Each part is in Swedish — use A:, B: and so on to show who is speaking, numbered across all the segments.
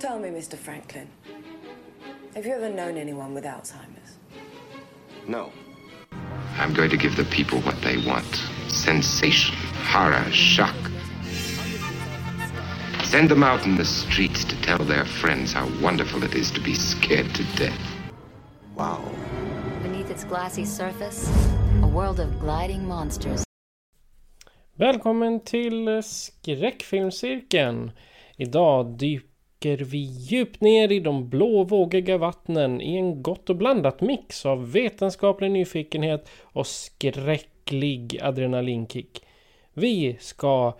A: Tell me, Mr. Franklin, have you ever known anyone with Alzheimer's?
B: No.
C: I'm going to give the people what they want sensation, horror, shock. Send them out in the streets to tell their friends how wonderful it is to be scared to death.
B: Wow.
D: Beneath its glassy surface, a world of gliding monsters.
E: Välkommen till skräckfilmscirkeln. Idag dyker vi djupt ner i de blåvågiga vattnen i en gott och blandat mix av vetenskaplig nyfikenhet och skräcklig adrenalinkick. Vi ska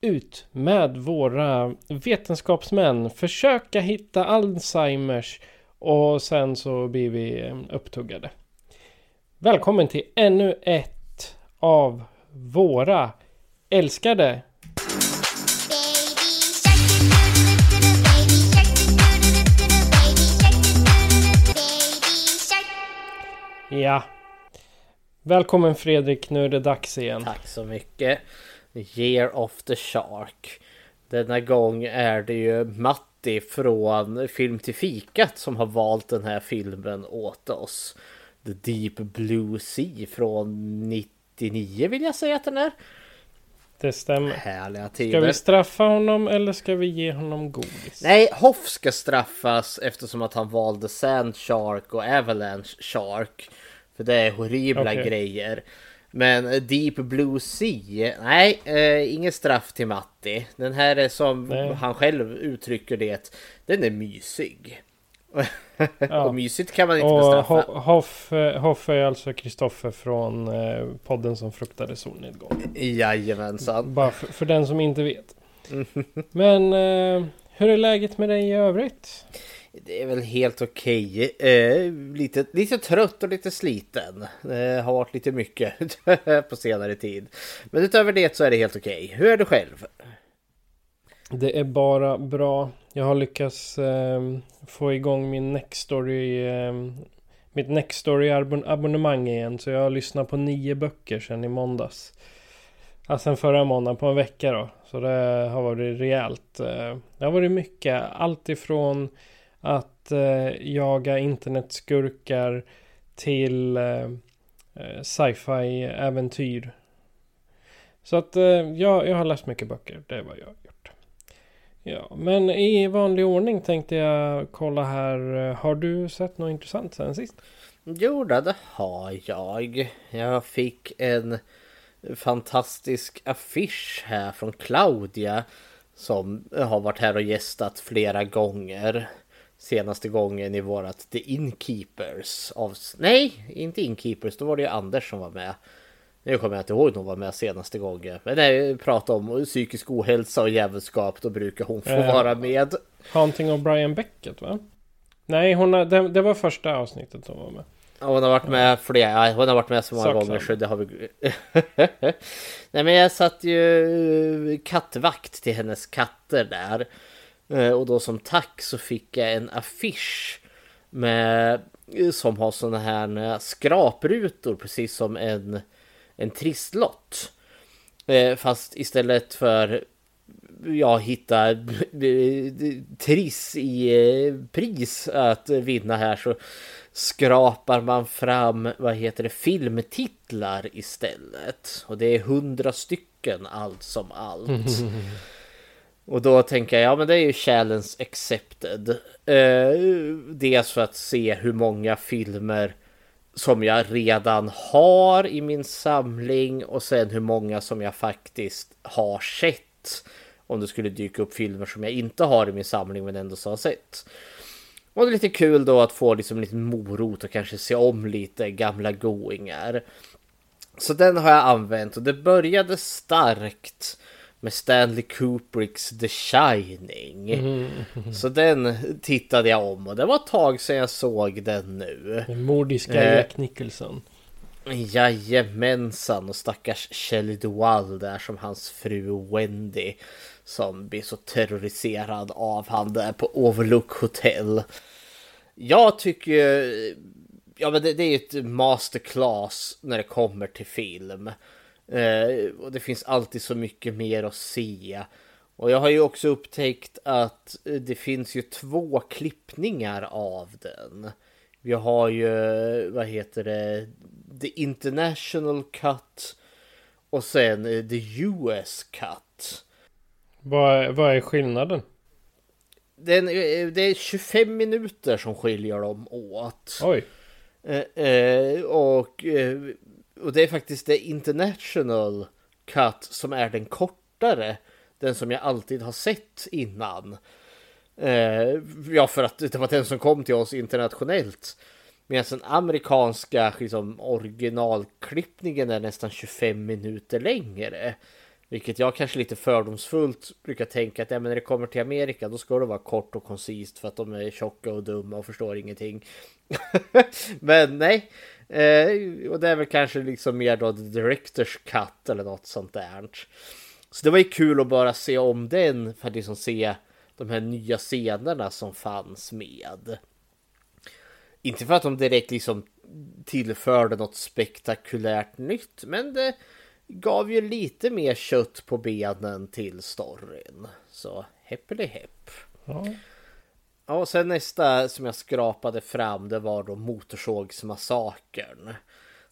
E: ut med våra vetenskapsmän, försöka hitta Alzheimers och sen så blir vi eh, upptuggade. Välkommen till ännu ett av våra älskade Ja. Välkommen Fredrik, nu är det dags igen.
F: Tack så mycket. Year of the Shark. Denna gång är det ju Matti från Film till fikat som har valt den här filmen åt oss. The Deep Blue Sea från 99 vill jag säga att den är.
E: Det stämmer.
F: Härliga
E: Ska
F: tider.
E: vi straffa honom eller ska vi ge honom godis?
F: Nej, Hoff ska straffas eftersom att han valde Sand Shark och Avalanche Shark. För det är horribla
E: Okej.
F: grejer. Men Deep Blue Sea, nej, eh, inget straff till Matti. Den här är som
E: Nej.
F: han själv uttrycker det, den är mysig.
E: Ja.
F: och mysigt kan man inte
E: Och
F: bestraffa.
E: Ho- Hoff, eh, Hoff är alltså Kristoffer från eh, podden som fruktade solnedgång.
F: Jajamensan.
E: Bara för, för den som inte vet. Men eh, hur är läget med dig i övrigt?
F: Det är väl helt okej. Eh, lite, lite trött och lite sliten. Det har varit lite mycket på senare tid. Men utöver det så är det helt okej. Hur är du själv?
E: Det är bara bra. Jag har lyckats eh, få igång min Nextory eh, mitt Nextory abon- abonnemang igen. Så jag har lyssnat på nio böcker sedan i måndags. Ja, sen förra måndagen på en vecka då. Så det har varit rejält. Eh, det har varit mycket. Allt ifrån att eh, jaga internetskurkar till eh, eh sci-fi äventyr. Så att eh, jag, jag har läst mycket böcker. Det är vad jag har gjort. Ja, men i vanlig ordning tänkte jag kolla här. Har du sett något intressant sen sist?
F: Jo, det har jag. Jag fick en fantastisk affisch här från Claudia. Som har varit här och gästat flera gånger. Senaste gången i vårat The Innkeepers. Av... Nej, inte Innkeepers. Då var det ju Anders som var med. Nu kommer jag inte ihåg när hon var med senaste gången. Men när vi pratar om psykisk ohälsa och djävulskap då brukar hon få
E: Ja.
F: vara med.
E: Haunting of Brian Beckett va? Nej, hon har, det, det var första avsnittet hon var med.
F: Hon har varit med flera, hon har varit med så många
E: Sak
F: gånger så det har vi... Nej men jag satt ju kattvakt till hennes katter där. Eh, och då som tack så fick jag en affisch med eh, som har sådana här eh, skraprutor precis som en, en trisslott. Fast istället för jag hitta triss i pris att vinna här så skrapar man fram, vad heter det, filmtitlar istället. Och det är hundra stycken allt som allt. Och då tänker jag, ja men det är ju challenge accepted. Eh, dels för att se hur många filmer som jag redan har i min samling och sen hur många som jag faktiskt har sett. Om det skulle dyka upp filmer som jag inte har i min samling men ändå så har sett. Och det är lite kul då att få liksom lite morot och kanske se om lite gamla goingar. Så den har jag använt och det började starkt med Stanley Kubricks The Shining.
E: Mm.
F: Så den tittade jag om och det var ett tag sedan jag såg den nu.
E: Den mordiska
F: Eh.
E: Jack Nicholson.
F: Jajamensan och stackars Shelley Duvall där som hans fru Wendy som blir så terroriserad av han där på Overlook Hotel. Jag tycker ja men det, det är ett masterclass när det kommer till film. Eh, och det finns alltid så mycket mer att se. Och jag har ju också upptäckt att eh, det finns ju två klippningar av den. Vi har ju, vad heter det, The International Cut och sen eh, The US Cut.
E: Vad, är- vad är skillnaden?
F: Den, eh, det är 25 minuter som skiljer dem åt.
E: Oj.
F: Eh, eh, och, eh, och det är faktiskt The International Cut som är den kortare. Den som jag alltid har sett innan. Eh, ja, för att det var den som kom till oss internationellt. Medan den amerikanska liksom, originalklippningen är nästan 25 minuter längre. Vilket jag kanske lite fördomsfullt brukar tänka att ja, men när det kommer till Amerika då ska det vara kort och koncist för att de är tjocka och dumma och förstår ingenting. men nej. Eh, och det är väl kanske liksom mer då The Directors Cut eller något sånt där. Så det var ju kul att bara se om den för att liksom se de här nya scenerna som fanns med. Inte för att de direkt liksom tillförde något spektakulärt nytt, men det gav ju lite mer kött på benen till storyn. Så heppeli hepp.
E: Ja.
F: Ja, och sen nästa som jag skrapade fram det var då Motorsågsmassakern.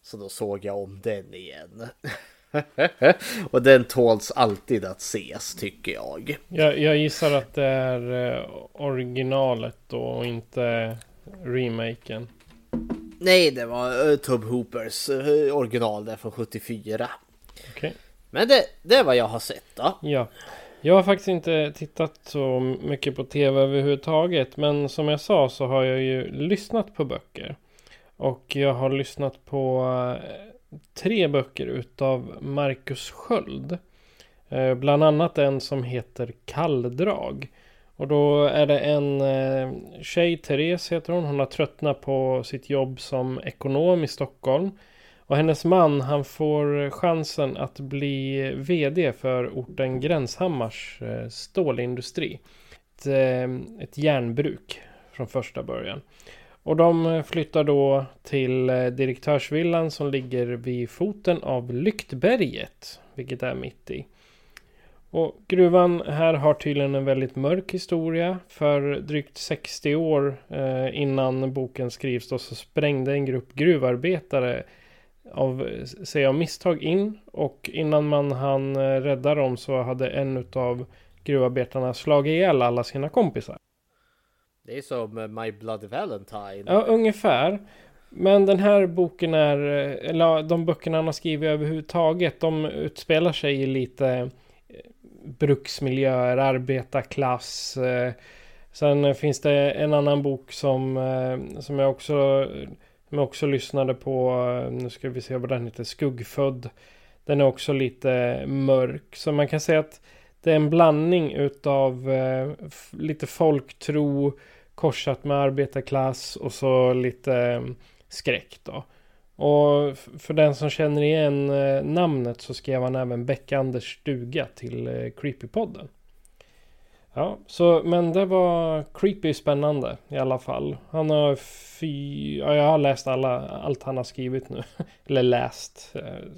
F: Så då såg jag om den igen. och den tåls alltid att ses tycker jag.
E: Jag, jag gissar att det är eh, originalet då och inte remaken.
F: Nej, det var uh, Tub Hoopers eh, original där från 74.
E: Okej.
F: Men det, det är vad jag har sett då.
E: Ja. Jag har faktiskt inte tittat så mycket på tv överhuvudtaget. Men som jag sa så har jag ju lyssnat på böcker. Och jag har lyssnat på eh, tre böcker utav Marcus Sköld. Eh, bland annat en som heter Kalldrag. Och då är det en eh, tjej, Therese heter hon. Hon har tröttnat på sitt jobb som ekonom i Stockholm. Och hennes man han får chansen att bli VD för orten Gränshammars eh, stålindustri. Ett, eh, ett järnbruk från första början. Och de flyttar då till eh, direktörsvillan som ligger vid foten av Lyktberget. Vilket är mitt i. Och gruvan här har tydligen en väldigt mörk historia. För drygt 60 år innan boken skrivs då så sprängde en grupp gruvarbetare av, säger jag, misstag in. Och innan man hann eh, rädda dem så hade en av gruvarbetarna slagit ihjäl alla sina kompisar.
F: Det är som eh, My Bloody Valentine.
E: Ja, ungefär. Men den här boken är, eh, eller de böckerna han har skrivit överhuvudtaget, de utspelar sig i lite bruksmiljöer, arbetarklass. Sen finns det en annan bok som, som jag också, men också lyssnade på. Eh, nu ska vi se vad den heter. Skuggfödd. Den är också lite mörk. Så man kan säga att det är en blandning utav eh, lite folktro korsat med arbetarklass och så lite eh, skräck då. Och för den som känner igen eh, namnet så skrev han även Beck-Anders stuga till eh, Creepypodden. Ja, så men det var creepy spännande i alla fall. Han har fy... Ja, jag har läst alla, allt han har skrivit nu. Eller läst. Eh,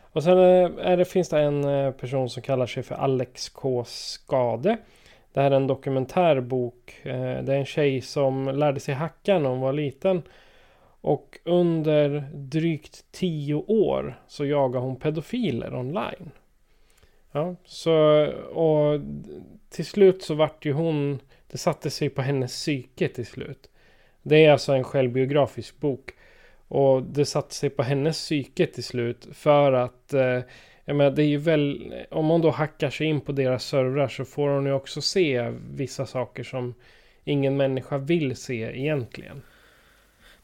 E: och sen eh, är det, finns det en eh, person som kallar sig för Alex K. Skade. Det här är en dokumentärbok. Det är en tjej som lärde sig hacka när hon var liten. Och under drygt tio år så jagar hon pedofiler online. Ja, så och till slut så vart ju hon, det satte sig på hennes psyke till slut. Det är alltså en självbiografisk bok. Och det satte sig på hennes psyke till slut för att eh, jag menar, det är ju väl, om hon då hackar sig in på deras servrar så får hon ju också se vissa saker som ingen människa vill se egentligen.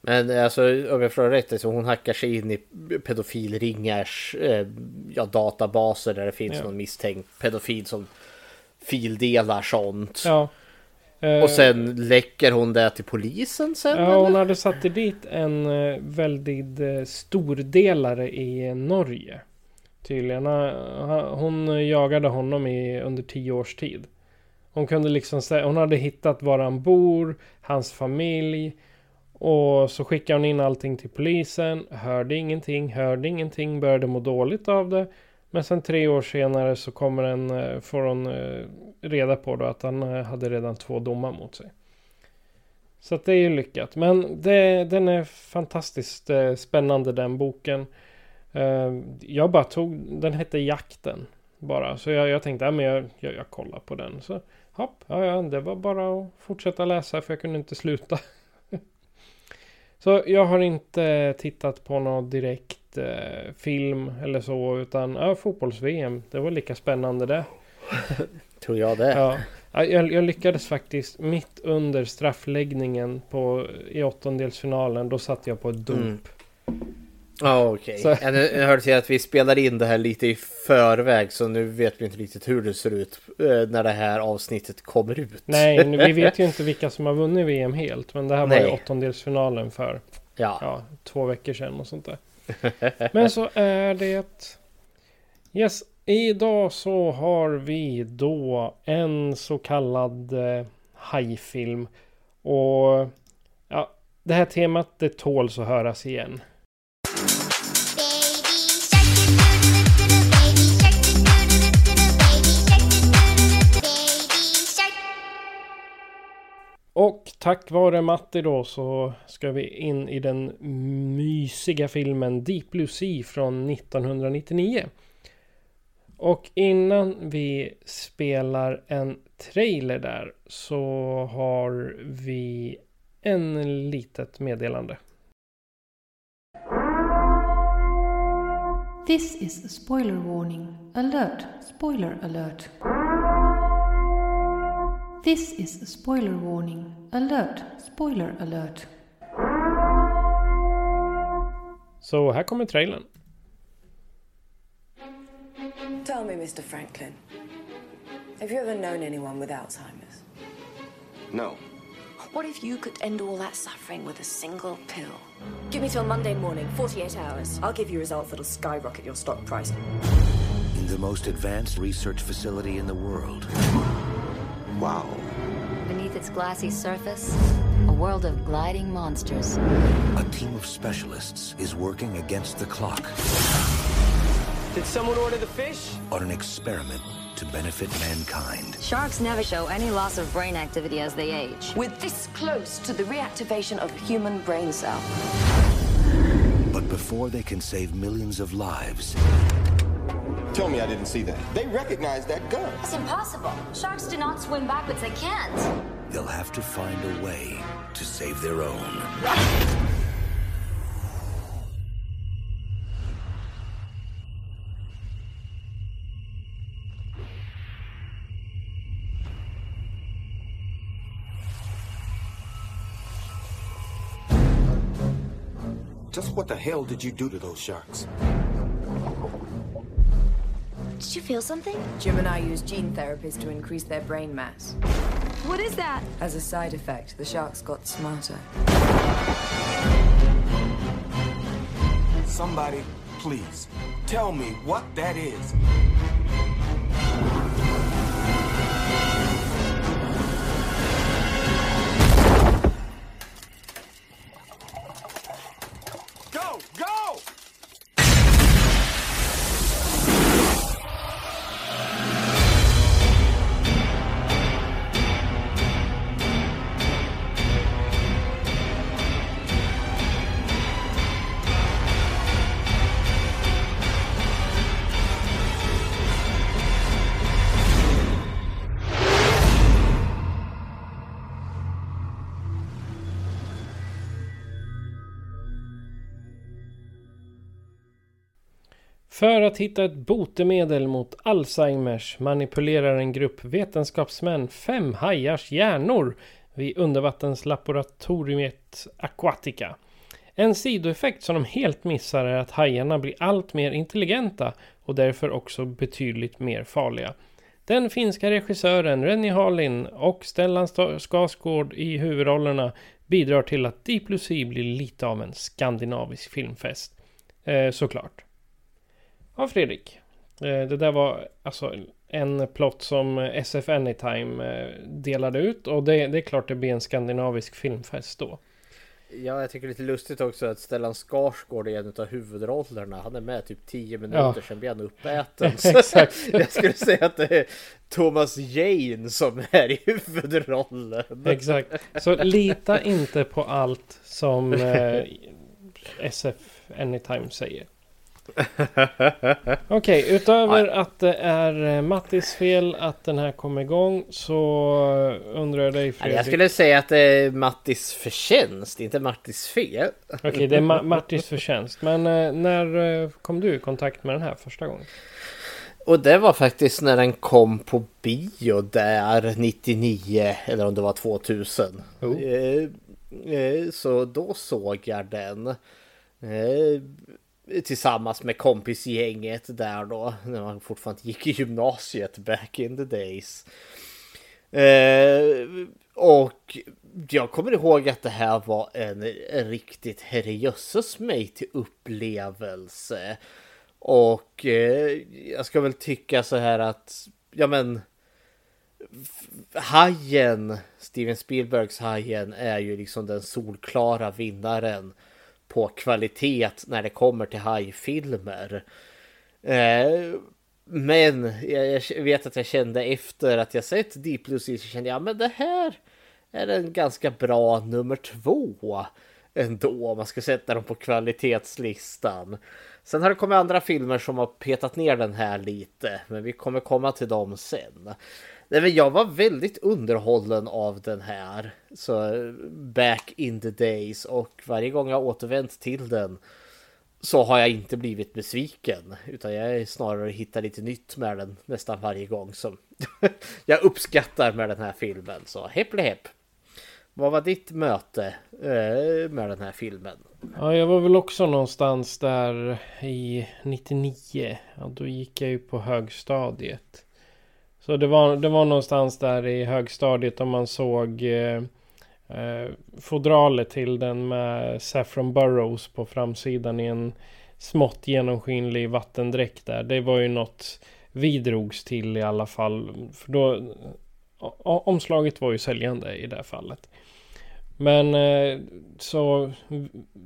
F: Men alltså om jag förstår rätt så hon hackar sig in i pedofilringars eh, ja, databaser där det finns
E: Ja.
F: någon misstänkt pedofil som fildelar sånt.
E: Ja. Eh,
F: Och sen läcker hon det till polisen sen?
E: Ja, hon hade satt dit en eh, väldigt eh, stor delare i eh, Norge. Tydligen. Hon jagade honom i under tio års tid. Hon kunde liksom säga, hon hade hittat var han bor, hans familj. Och så skickade hon in allting till polisen. Hörde ingenting, hörde ingenting, började må dåligt av det. Men sen tre år senare så kommer en, eh, får hon eh, reda på då att han eh, hade redan två domar mot sig. Så att det är ju lyckat. Men det, den är fantastiskt spännande den boken. Jag bara tog, den hette Jakten. Bara. Så jag, jag tänkte, ja, men jag, jag, jag kollar på den. Så hopp, ja, ja, det var bara att fortsätta läsa för jag kunde inte sluta. så jag har inte tittat på någon direkt eh, film eller så. Utan ja, fotbolls-VM. Det var lika spännande det.
F: Tror jag det.
E: Ja, Ja, jag, jag lyckades faktiskt mitt under straffläggningen på, i åttondelsfinalen. Då satt jag på ett dop.
F: Mm. Ja okej.
E: Så-
F: Ja, nu- Jag hörde till att vi spelar in det här lite i förväg så nu vet vi inte riktigt hur det ser ut eh, när det här avsnittet kommer ut.
E: Nej, vi vet ju inte vilka som har vunnit VM helt. Men det här var ju
F: Nej.
E: åttondelsfinalen för
F: Ja.
E: ja, två veckor sedan och sånt där. Men så är det. Yes, idag så har vi då en så kallad eh, hajfilm. Och ja, det här temat det tåls att höras igen. Och tack vare Matti då så ska vi in i den mysiga filmen Deep Blue Sea från 1999. Och innan vi spelar en trailer där så har vi en litet meddelande.
G: This is a spoiler warning. Alert! Spoiler alert. This is a spoiler warning. Alert! Spoiler alert.
E: Så här kommer trailern.
A: Tell me, Mr. Franklin, have you ever known anyone with Alzheimer's?
B: No.
H: What if you could end all that suffering with a single pill? Give me till Monday morning, 48 hours. I'll give you results that'll skyrocket your stock price.
I: in the most advanced research facility in the world.
B: Wow.
D: Beneath its glassy surface, a world of gliding monsters.
I: A team of specialists is working against the clock
J: Did someone order the fish?
I: on an experiment to benefit mankind.
D: Sharks never show any loss of brain activity as they age.
H: We're this close to the reactivation of a human brain cell.
I: But before they can save millions of lives,
B: Tell me I didn't see that. They recognized that gun.
D: It's impossible. Sharks do not swim backwards. They can't.
I: they'll have to find a way to save their own.
B: Just what the hell did you do to those sharks?
H: Did you feel something?
A: Jim and I use gene therapies to increase their brain mass.
H: What is that?
A: As a side effect, the sharks got smarter.
J: Somebody, please, tell me what that is.
E: För att hitta ett botemedel mot Alzheimers manipulerar en grupp vetenskapsmän fem hajars hjärnor vid undervattenslaboratoriet Aquatica. En sidoeffekt som de helt missar är att hajarna blir allt mer intelligenta och därför också betydligt mer farliga. Den finska regissören Rennie Harlin och Stellan Skarsgård i huvudrollerna bidrar till att Deep Lucy blir lite av en skandinavisk filmfest. Eh, såklart. Ja, Fredrik. Eh, det där var alltså en plott som SF Anytime eh, delade ut och det, det är klart det blir en skandinavisk filmfest då.
F: Ja, jag tycker det är lite lustigt också att Stellan Skarsgård är en av huvudrollerna. Han är med typ 10 minuter, ja. sen blir han uppäten. Exakt. jag skulle säga att det är Thomas Jane som är i huvudrollen.
E: Exakt. Så lita inte på allt som eh, SF Anytime säger. Okej, okay, utöver att det är eh, Mattis fel att den här kom igång så undrar jag dig
F: Fredrik. Jag skulle säga att det är Mattis förtjänst, inte Mattis fel.
E: Okej, okay, det är Ma Mattis förtjänst. Men eh, när eh, kom du i kontakt med den här första gången?
F: Och det var faktiskt när den kom på bio där 99 eller om det var 2000. Oh. Så då såg jag den tillsammans med kompisgänget där då när man fortfarande gick i gymnasiet back in the days. Eh, och jag kommer ihåg att det här var en, en riktigt herrejösses mig till upplevelse. Och eh, jag ska väl tycka så här att, ja men Hajen, Steven Spielbergs Hajen är ju liksom den solklara vinnaren på kvalitet när det kommer till hajfilmer. Eh, men jag, vet att jag kände efter att jag sett Deep Blue Sea så kände jag men det här är en ganska bra nummer två ändå om man ska sätta dem på kvalitetslistan. Sen har det kommit andra filmer som har petat ner den här lite, men vi kommer komma till dem sen. Nej, men jag var väldigt underhållen av den här. Så back in the days och varje gång jag återvänt till den så har jag inte blivit besviken utan jag är snarare hittar lite nytt med den nästan varje gång som jag uppskattar med den här filmen. Så hepp hepp. Vad var ditt möte eh, med den här filmen?
E: Ja, jag var väl också någonstans där i 99. Ja, då gick jag ju på högstadiet. Så det var, det var någonstans där i högstadiet om man såg eh, eh, fodralet till den med Saffron Burrows på framsidan i en smått genomskinlig vattendräkt där. Det var ju något vi drogs till i alla fall. För då, omslaget var ju säljande i det här fallet. Men eh, så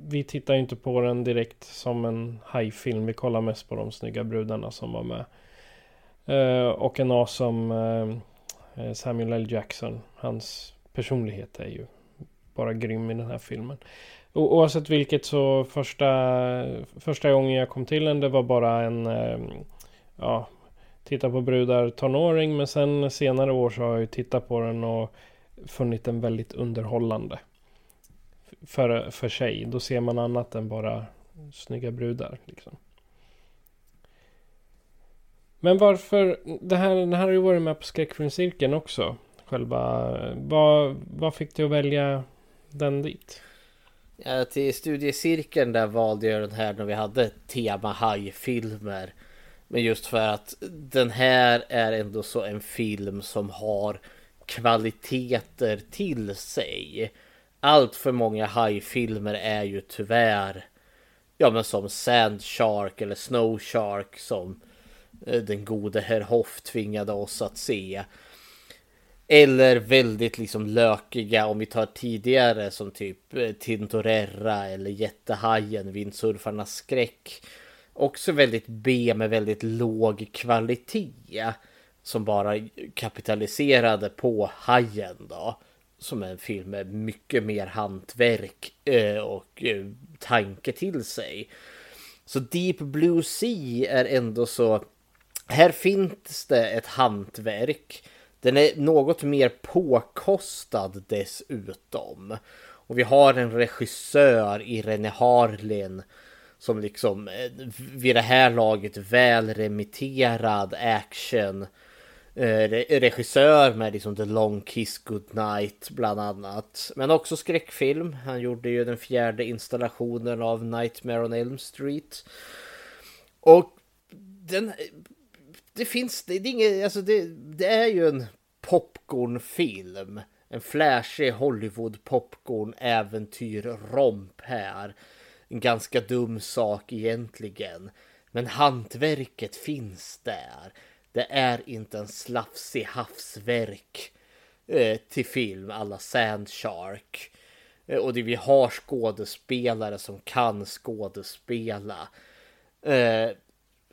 E: vi tittar ju inte på den direkt som en hajfilm. Vi kollar mest på de snygga brudarna som var med. Eh, och en awesome uh, eh, Samuel L. Jackson. Hans personlighet är ju bara grym i den här filmen. O oavsett vilket så första, första gången jag kom till den det var bara en eh, ja, titta på brudar tonåring men sen senare år så har jag ju tittat på den och funnit den väldigt underhållande. För, för sig. Då ser man annat än bara snygga brudar. Liksom. Men varför, det här, det här har ju varit med på skräckfilmscirkeln också. Själva, vad, vad fick du att välja den dit?
F: Ja, till studiecirkeln där valde jag den här när vi hade tema hajfilmer. Men just för att den här är ändå så en film som har kvaliteter till sig. Allt för många hajfilmer är ju tyvärr ja men som Sand Shark eller Snow Shark som Eh, den gode herr Hoff tvingade oss att se. Eller väldigt liksom lökiga om vi tar tidigare som typ eh, Tintorerra Tintorera eller Jättehajen, Vindsurfarnas skräck. Också väldigt B med väldigt låg kvalitet. Som bara kapitaliserade på Hajen då. Som är en film med mycket mer hantverk eh, och tanke till sig. Så Deep Blue Sea är ändå så här finns det ett hantverk. Den är något mer påkostad dessutom. Och vi har en regissör i René Harlin som liksom eh, vid det här laget väl remitterad action eh, regissör med liksom The Long Kiss Goodnight bland annat. Men också skräckfilm. Han gjorde ju den fjärde installationen av Nightmare on Elm Street. Och den... Det finns... Det, det, är inget, alltså det, det är ju en popcornfilm. En flashig Hollywood popcorn äventyr romp här. En ganska dum sak egentligen. Men hantverket finns där. Det är inte en slafsig havsverk eh, till film alla Sandshark. Eh, och det vi har skådespelare som kan skådespela. Eh,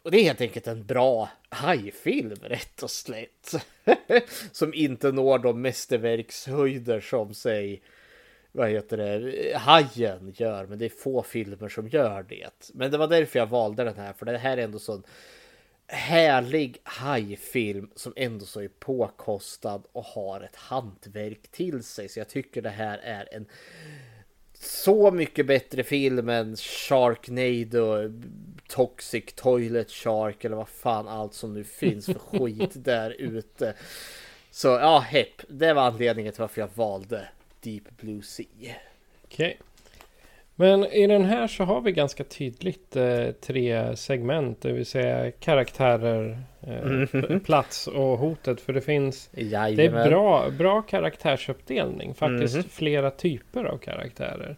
F: och det är helt enkelt en bra hajfilm rätt och slätt. som inte når de mästerverkshöjder som säg vad heter det, Hajen gör. Men det är få filmer som gör det. Men det var därför jag valde den här. För det här är ändå sån härlig hajfilm som ändå så är påkostad och har ett hantverk till sig. Så jag tycker det här är en så mycket bättre film än Sharknado, Toxic Toilet Shark eller vad fan allt som nu finns för skit där ute. Så ja, hepp. Det var anledningen till varför jag valde Deep Blue Sea.
E: Okej. Okay. Men i den här så har vi ganska tydligt eh, tre segment. Det vill säga karaktärer, eh, mm. plats och hotet. För det finns... Jajamän. Det är bra, bra karaktärsuppdelning. Faktiskt mm. flera typer av karaktärer.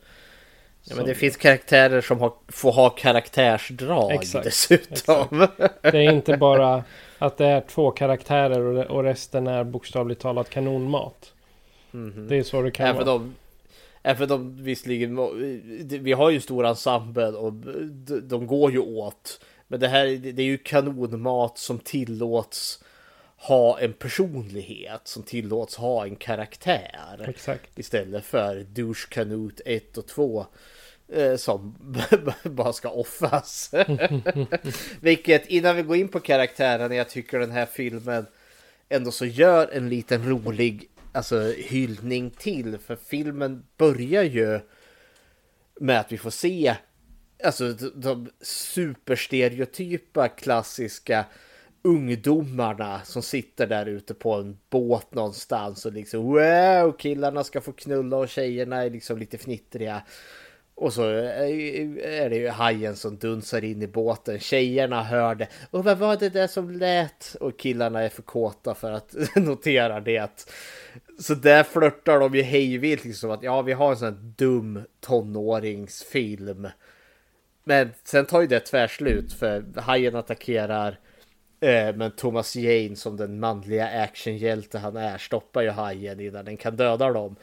F: Ja, men det finns karaktärer som har, får ha karaktärsdrag Exakt. dessutom.
E: Exakt. Det är inte bara att det är två karaktärer och, och resten är bokstavligt talat kanonmat. Mm. Det är så det kan
F: Även vara. De, även om visserligen, vi har ju stor ensemble och de går ju åt. Men det här det är ju kanonmat som tillåts ha en personlighet som tillåts ha en karaktär.
E: Exakt.
F: Istället för douche kanot 1 och 2 eh, Eh, som bara ska offas. Vilket innan vi går in på karaktärerna jag tycker den här filmen ändå så gör en liten rolig alltså, hyllning till. För filmen börjar ju med att vi får se alltså, de superstereotypa klassiska ungdomarna som sitter där ute på en båt någonstans och liksom wow, killarna ska få knulla och tjejerna är liksom lite fnittriga. Och så eh, är det ju hajen som dunsar in i båten. Tjejerna hör det. Och vad var det där som lät? Och killarna är för kåta för att notera det. Så där flörtar de ju hejvilt liksom att ja, vi har en sån här dum tonåringsfilm. Men sen tar ju det tvärslut för hajen attackerar. Eh, men Thomas Jane som den manliga actionhjälte han är stoppar ju hajen innan den kan döda dem.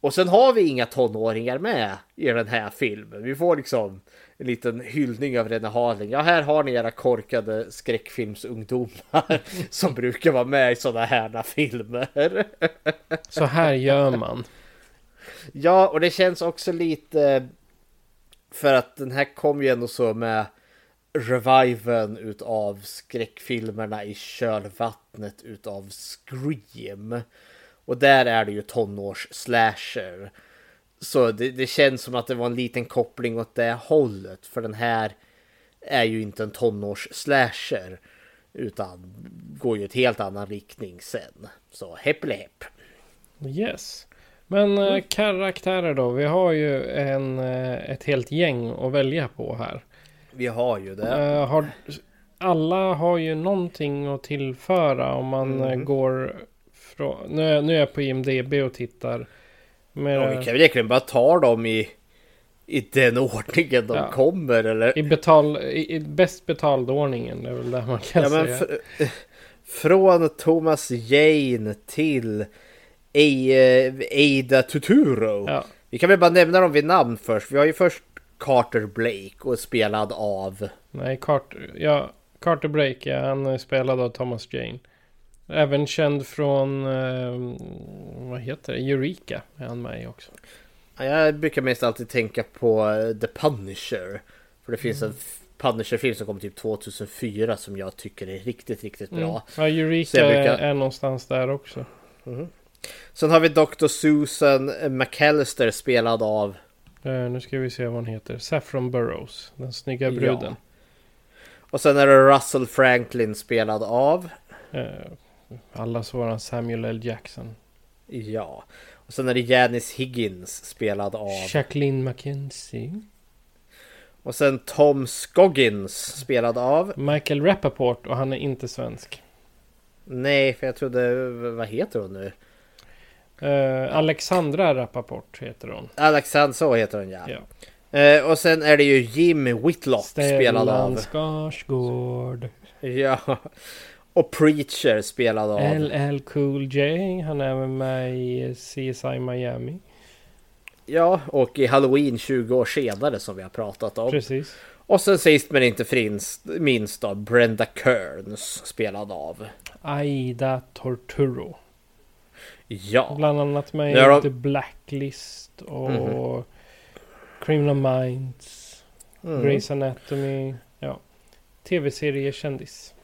F: Och sen har vi inga tonåringar med i den här filmen. Vi får liksom en liten hyllning av Rene Harling. Ja, här har ni era korkade skräckfilmsungdomar som brukar vara med i sådana här filmer.
E: Så här gör man.
F: Ja, och det känns också lite för att den här kom ju ändå så med reviven utav skräckfilmerna i kölvattnet utav Scream. Och där är det ju tonårs-slasher. Så det, det, känns som att det var en liten koppling åt det hållet. För den här är ju inte en tonårs-slasher. Utan går ju ett helt annan riktning sen. Så hepp hepp.
E: Yes. Men eh, mm. karaktärer då? Vi har ju en, eh, ett helt gäng att välja på här.
F: Vi har ju det.
E: Uh, har, alla har ju någonting att tillföra om man mm. går från... Nu är, nu är jag på IMDB och tittar.
F: Men, ja, vi kan väl egentligen bara ta dem i, i den ordningen de ja. kommer eller?
E: I, betal, i, i bäst betald ordningen är väl det man kan ja, säga. Men
F: från Thomas Jane till Ada Tuturo. Ja. Vi kan väl bara nämna dem vid namn först. Vi har ju först Carter Blake och spelad av...
E: Nej, Carter, ja, Carter Blake, ja, han är spelad av Thomas Jane. Även känd från, eh, vad heter det, Eureka är han med i också.
F: Jag brukar mest alltid tänka på eh, The Punisher. För det finns mm. en Punisher-film som kom typ 2004 som jag tycker är riktigt, riktigt bra. Mm.
E: Ja, Eureka brukar... är någonstans där också.
F: Mm. Sen har vi Dr. Susan McAllister spelad av
E: Uh, nu ska vi se vad hon heter. Saffron Burrows. Den snygga bruden. Ja.
F: Och sen är det Russell Franklin spelad av.
E: Uh, Allas våran Samuel L. Jackson.
F: Ja. Och sen är det Janice Higgins spelad av...
E: Jacqueline McKenzie.
F: Och sen Tom Scoggins spelad av...
E: Michael Rappaport och han är inte svensk.
F: Nej, för jag trodde... Vad heter hon nu?
E: Uh, Alexandra Rappaport heter hon.
F: Alexandra, så heter hon ja.
E: ja.
F: Uh, och sen är det ju Jim Whitlock
E: Stellan
F: spelad av...
E: Skarsgård.
F: Ja. Och Preacher spelad av...
E: LL Cool J. Han är även med i CSI Miami.
F: Ja, och i Halloween 20 år senare som vi har pratat om.
E: Precis.
F: Och sen sist men inte finns, minst då Brenda Kearns spelad av
E: Aida Torturo.
F: Ja.
E: Bland annat med i The Blacklist och
F: Mhm.
E: Criminal Minds.
F: Mm.
E: Grey's Anatomy. Ja. Tv-serie kändis.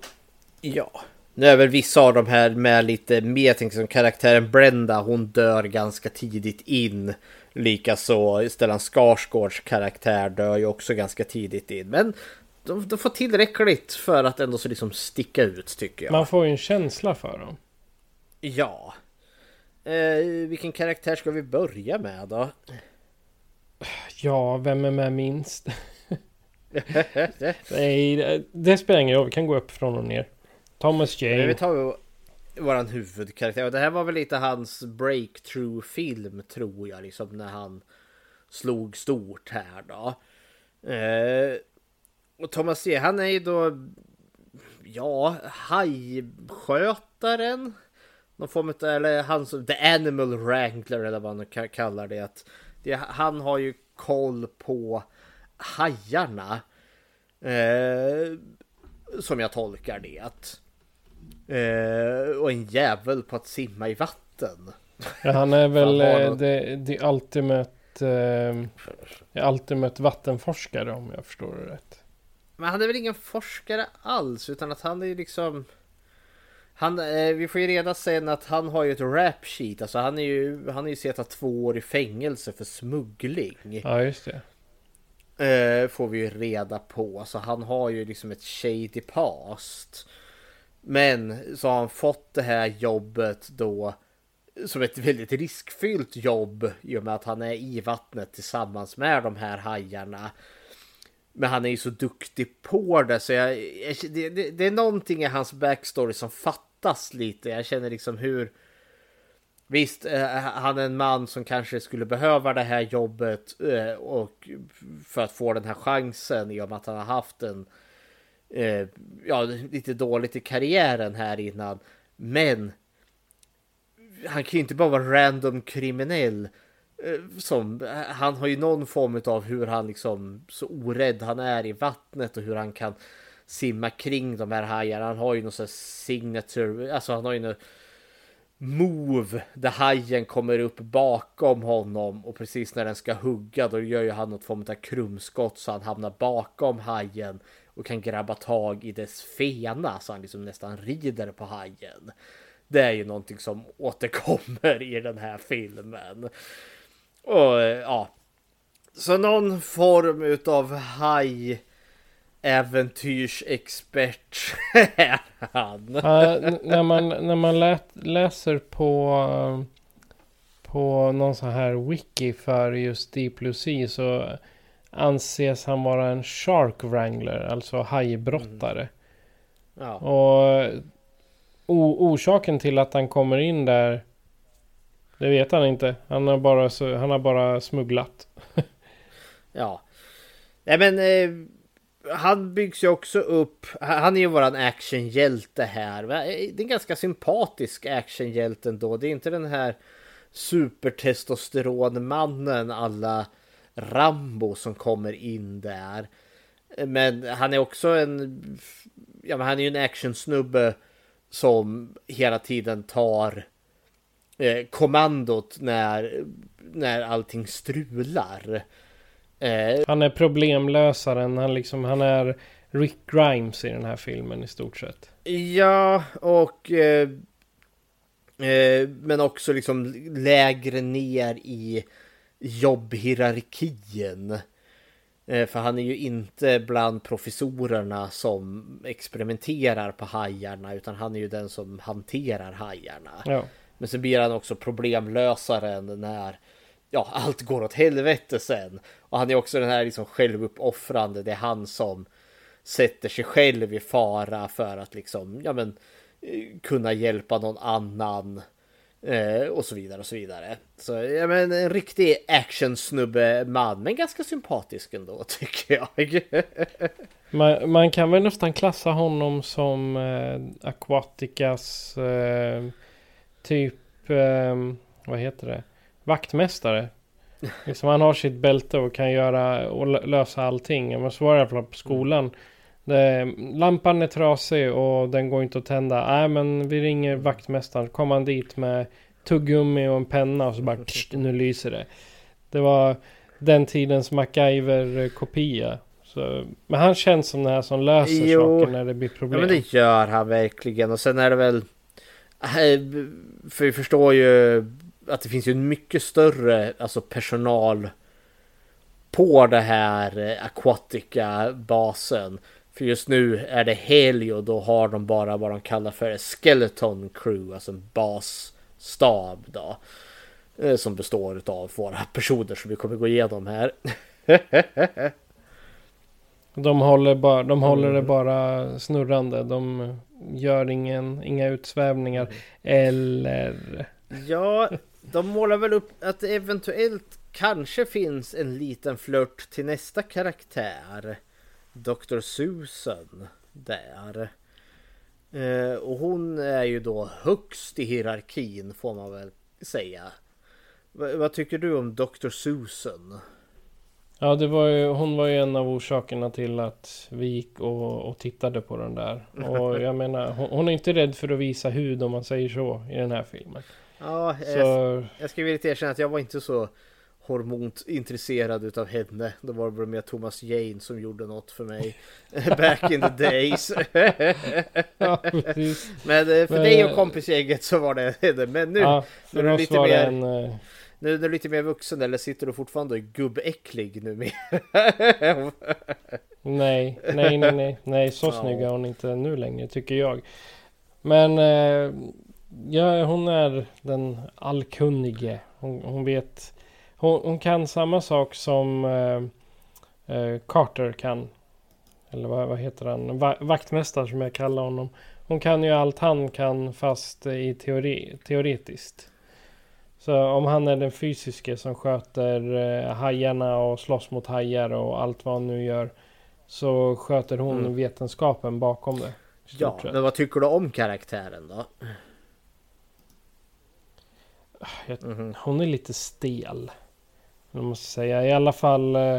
F: Ja. Nu är väl vissa av de här med lite mer tänk som karaktären Brenda. Hon dör ganska tidigt in. Likaså Stellan Skarsgårds karaktär dör ju också ganska tidigt in. Men de, de får tillräckligt för att ändå så liksom sticka ut tycker jag.
E: Man får ju en känsla för dem.
F: Ja. Eh, vilken karaktär ska vi börja med då?
E: Ja, vem är med minst? Nej, det, spelar ingen roll. Vi kan gå upp från och ner. Thomas
F: Men
E: Jane.
F: vi tar våran huvudkaraktär. Och det här var väl lite hans breakthrough-film tror jag. Liksom när han slog stort här då. Eh, och Thomas J. Han är ju då... Ja, hajskötaren. Någon form av, eller han som, the animal wrangler eller vad man kallar det. Att det. Han har ju koll på hajarna. Eh, som jag tolkar det. Eh, och en jävel på att simma i vatten.
E: Ja, han är väl eh, the, the ultimate, eh, ultimate vattenforskare om jag förstår det rätt.
F: Men han är väl ingen forskare alls utan att han är ju liksom han, eh, vi får ju reda sen att han har ju ett rap sheet. Alltså han är ju, han är ju suttit två år i fängelse för smuggling.
E: Ja, just det.
F: Eh, får vi ju reda på. Så han har ju liksom ett shady past. Men så har han fått det här jobbet då som ett väldigt riskfyllt jobb i och med att han är i vattnet tillsammans med de här hajarna. Men han är ju så duktig på det så jag, jag det, det, det är någonting i hans backstory som fattas lite. Jag känner liksom hur Visst, eh, han är en man som kanske skulle behöva det här jobbet eh, och för att få den här chansen i och med att han har haft en eh, ja, lite dåligt i karriären här innan. Men han kan ju inte bara vara random kriminell. eh, Som, han har ju någon form av hur han liksom så orädd han är i vattnet och hur han kan simma kring de här hajarna. Han har ju någon sån signature, alltså han har ju någon move där hajen kommer upp bakom honom och precis när den ska hugga då gör ju han något form av krumskott så han hamnar bakom hajen och kan grabba tag i dess fena så han liksom nästan rider på hajen. Det är ju någonting som återkommer i den här filmen. Och eh, ja, så någon form utav haj äventyrsexpert är han.
E: Uh, när man, när man lät, läser på, eh, på någon sån här wiki för just Deep Blue Sea så anses han vara en shark wrangler, alltså hajbrottare.
F: Ja.
E: Och orsaken till att han kommer in där det vet han inte. Han har bara, han har bara smugglat.
F: Ja. Nej men eh, han byggs ju också upp. Han är ju våran actionhjälte här. Eh, Det är en ganska sympatisk actionhjälte ändå. Det är inte den här supertestosteronmannen alla Rambo som kommer in där. Men han är också en, ja men han är ju en actionsnubbe som hela tiden tar eh, kommandot när, när allting strular. Eh,
E: Han är problemlösaren. Han, liksom, han är Rick Grimes i den här filmen i stort sett.
F: Ja, och eh, eh, men också liksom lägre ner i jobbhierarkin. Eh, för han är ju inte bland professorerna som experimenterar på hajarna utan han är ju den som hanterar hajarna.
E: Ja.
F: Men så blir han också problemlösaren när ja, allt går åt helvete sen. Och han är också den här liksom självuppoffrande. Det är han som sätter sig själv i fara för att liksom, ja men eh, kunna hjälpa någon annan. Eh, och så vidare och så vidare. Så ja men en riktig actionsnubbe man, men ganska sympatisk ändå tycker jag.
E: Man, man kan väl nästan klassa honom som eh, Aquaticas eh, typ, eh, vad heter det, vaktmästare. Liksom han har sitt bälte och kan göra och lö- lösa allting. Men så var det på skolan. Det, lampan är trasig och den går inte att tända. Nej men vi ringer vaktmästaren. Kom han dit med tuggummi och en penna och så bara tsch, nu lyser det. Det var den tidens MacGyver-kopia. Så, men han känns som den här som löser
F: Jo.
E: saker när det blir problem.
F: Ja men det gör han verkligen och sen är det väl eh, För vi förstår ju att det finns ju en mycket större alltså personal på det här eh, Aquatica basen. För just nu är det helg och då har de bara vad de kallar för Skeleton Crew, alltså en basstab då. eh, Som består av våra personer som vi kommer gå igenom här.
E: De håller, bara, de håller det
F: Mm.
E: bara snurrande. De gör ingen, inga utsvävningar. Eller...
F: Ja, de målar väl upp att det eventuellt kanske finns en liten flört till nästa karaktär. Dr. Susan där. Eh, och hon är ju då högst i hierarkin får man väl säga. Va- vad tycker du om Dr. Susan?
E: Ja, det var ju, hon var ju en av orsakerna till att vi gick och, och tittade på den där. Och jag menar, hon, hon är inte rädd för att visa hud om man säger så i den här filmen.
F: Ja,
E: Så-
F: jag, jag ska villigt erkänna att jag var inte så hormont intresserad utav henne. Det var väl mer Thomas Jane som gjorde något för mig back in the days.
E: Ja.
F: Men eh, för
E: Men,
F: dig och
E: eh,
F: kompisgänget så var det det. Men nu,
E: Ja,
F: nu
E: för
F: är du lite
E: det
F: mer,
E: en, eh,
F: nu är du lite mer vuxen eller sitter du fortfarande gubbäcklig nu med?
E: Nej, nej, nej, nej, nej, så
F: Ja.
E: snygg är hon inte nu längre tycker jag. Men ja, hon är den allkunnige. Hon, hon vet, hon, hon kan samma sak som eh, eh, Carter kan. Eller vad, vad heter han? Va, vaktmästare som jag kallar honom. Hon kan ju allt han kan fast i teori, teoretiskt. Så om han är den fysiske som sköter eh, hajarna och slåss mot hajar och allt vad han nu gör. Så sköter hon
F: Mm.
E: vetenskapen bakom det.
F: Ja, men vad tycker du om karaktären då?
E: Jag, Hon är lite stel. Jag måste säga. I alla fall eh,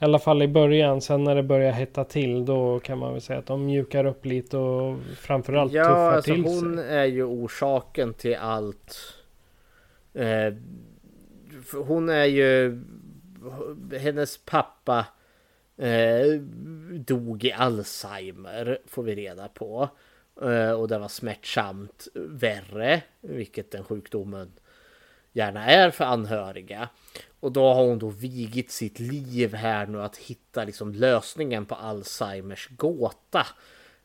E: I alla fall i början. Sen när det börjar hetta till. Då kan man väl säga att de mjukar upp lite. Och framförallt
F: Ja,
E: tuffar
F: alltså
E: till
F: hon
E: sig.
F: är ju orsaken till allt. Eh, hon är ju... Hennes pappa eh, dog i Alzheimer, får vi reda på. Eh, och det var smärtsamt värre, vilket den sjukdomen gärna är för anhöriga. Och då har hon då vigit sitt liv här nu att hitta liksom lösningen på Alzheimers gåta.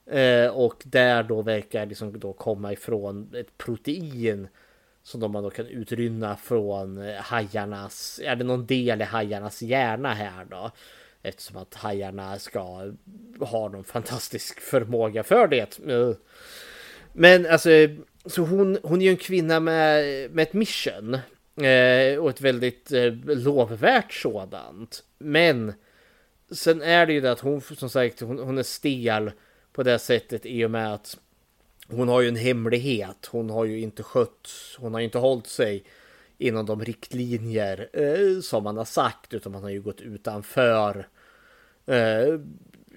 F: Eh, och där då verkar liksom då komma ifrån ett protein som de man då kan utrynna från eh, hajarnas, är det någon del i hajarnas hjärna här då? Eftersom att hajarna ska ha någon fantastisk förmåga för det. Men alltså, så hon, hon är ju en kvinna med, med ett mission. Eh, och ett väldigt eh, lovvärt sådant. Men sen är det ju det att hon som sagt hon, hon är stel på det sättet i och med att hon har ju en hemlighet. Hon har ju inte skött, hon har ju inte hållit sig inom de riktlinjer eh, som man har sagt utan man har ju gått utanför. Eh,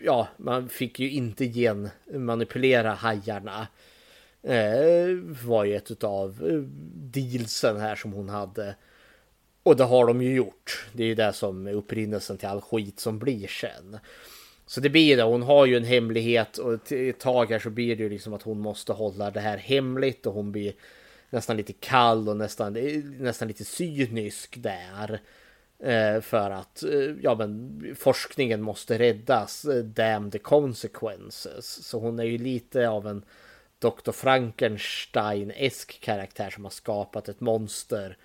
F: ja, man fick ju inte genmanipulera hajarna. Eh, var ju ett av eh, dealsen här som hon hade. Och det har de ju gjort. Det är ju det som är upprinnelsen till all skit som blir sen. Så det blir det. Hon har ju en hemlighet och ett tag här så blir det ju liksom att hon måste hålla det här hemligt och hon blir nästan lite kall och nästan, eh, nästan lite cynisk där. Eh, för att ja, men forskningen måste räddas. Damn the consequences. Så hon är ju lite av en Dr. Frankenstein-esk karaktär som har skapat ett monster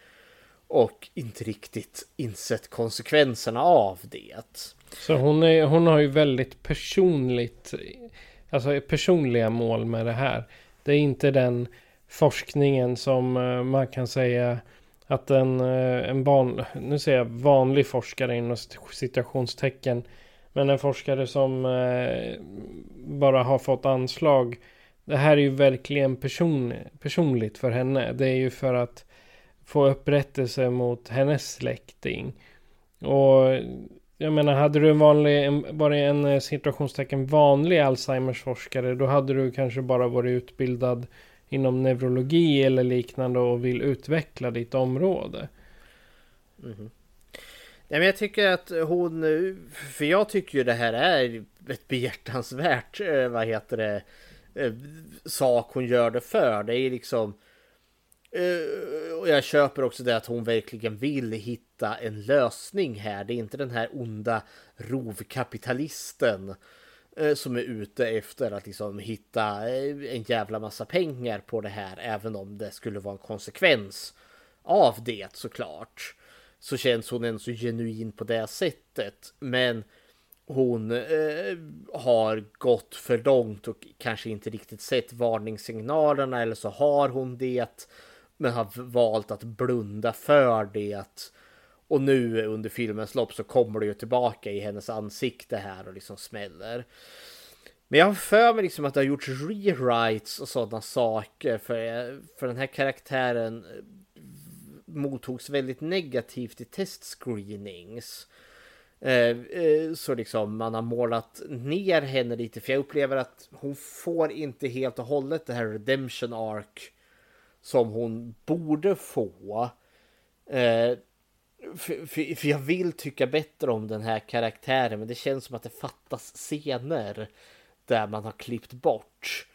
F: och inte riktigt insett konsekvenserna av det.
E: Så hon, är, hon har ju väldigt personligt, alltså personliga mål med det här. Det är inte den forskningen som eh, man kan säga att en, eh, en barn, nu säger jag vanlig forskare inom citationstecken. Men en forskare som eh, bara har fått anslag. Det här är ju verkligen person, personligt för henne. Det är ju för att få upprättelse mot hennes släkting. Och jag menar, hade du en vanlig, en, en eh, situationstecken vanlig Alzheimers forskare, då hade du kanske bara varit utbildad inom neurologi eller liknande och vill utveckla ditt område.
F: Mm. Ja, men jag tycker att hon, eh, för jag tycker ju det här är ett behjärtansvärt, eh, vad heter det, eh, sak hon gör det för. Det är liksom, eh, och jag köper också det att hon verkligen vill hitta en lösning här. Det är inte den här onda rovkapitalisten eh, som är ute efter att liksom hitta eh, en jävla massa pengar på det här, även om det skulle vara en konsekvens av det såklart. Så känns hon ändå så genuin på det sättet. Men hon eh, har gått för långt och kanske inte riktigt sett varningssignalerna eller så har hon det. Men har valt att blunda för det. Och nu under filmens lopp så kommer det ju tillbaka i hennes ansikte här och liksom smäller. Men jag har för mig liksom att det har gjorts rewrites och sådana saker för, för den här karaktären eh, mottogs väldigt negativt i testscreenings. Eh, eh, så liksom man har målat ner henne lite för jag upplever att hon får inte helt och hållet det här redemption arc som hon borde få. Eh, för, för, för jag vill tycka bättre om den här karaktären men det känns som att det fattas scener där man har klippt bort.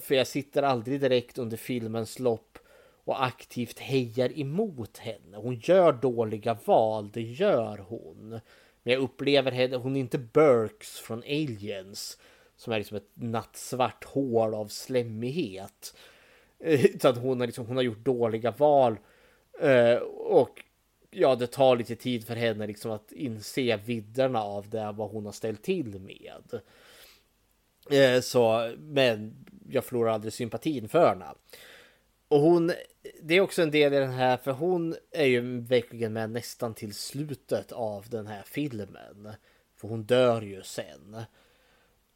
F: För jag sitter aldrig direkt under filmens lopp och aktivt hejar emot henne. Hon gör dåliga val, det gör hon. Men jag upplever henne, hon är inte Burks från Aliens som är liksom ett nattsvart hål av slemmighet. Eh, utan hon har, liksom, hon har gjort dåliga val. Eh, och ja, det tar lite tid för henne liksom att inse vidderna av det, vad hon har ställt till med. Eh, så, men jag förlorar aldrig sympatin för henne. Och hon, det är också en del i den här, för hon är ju verkligen med nästan till slutet av den här filmen. För hon dör ju sen.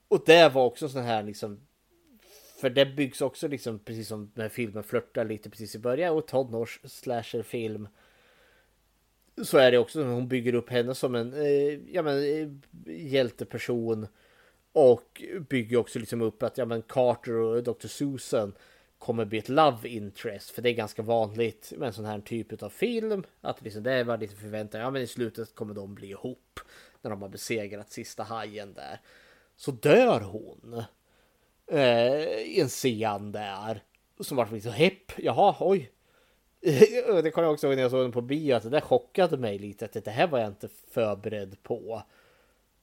F: Och det var också sån här liksom, för det byggs också liksom precis som när filmen flörtar lite precis i början och tonårs slasherfilm. Så är det också, hon bygger upp henne som en eh, ja, men, eh, hjälteperson. Och bygger också liksom upp att ja, men Carter och Dr. Susan kommer bli ett love interest. För det är ganska vanligt med en sån här typ av film. Att liksom det är vad lite förväntar. Ja men i slutet kommer de bli ihop. När de har besegrat sista hajen där. Så dör hon. Eh, I en scen där. Som vart liksom hepp. Jaha oj. det kommer jag också ihåg när jag såg den på bio. Att det där chockade mig lite. Att det här var jag inte förberedd på.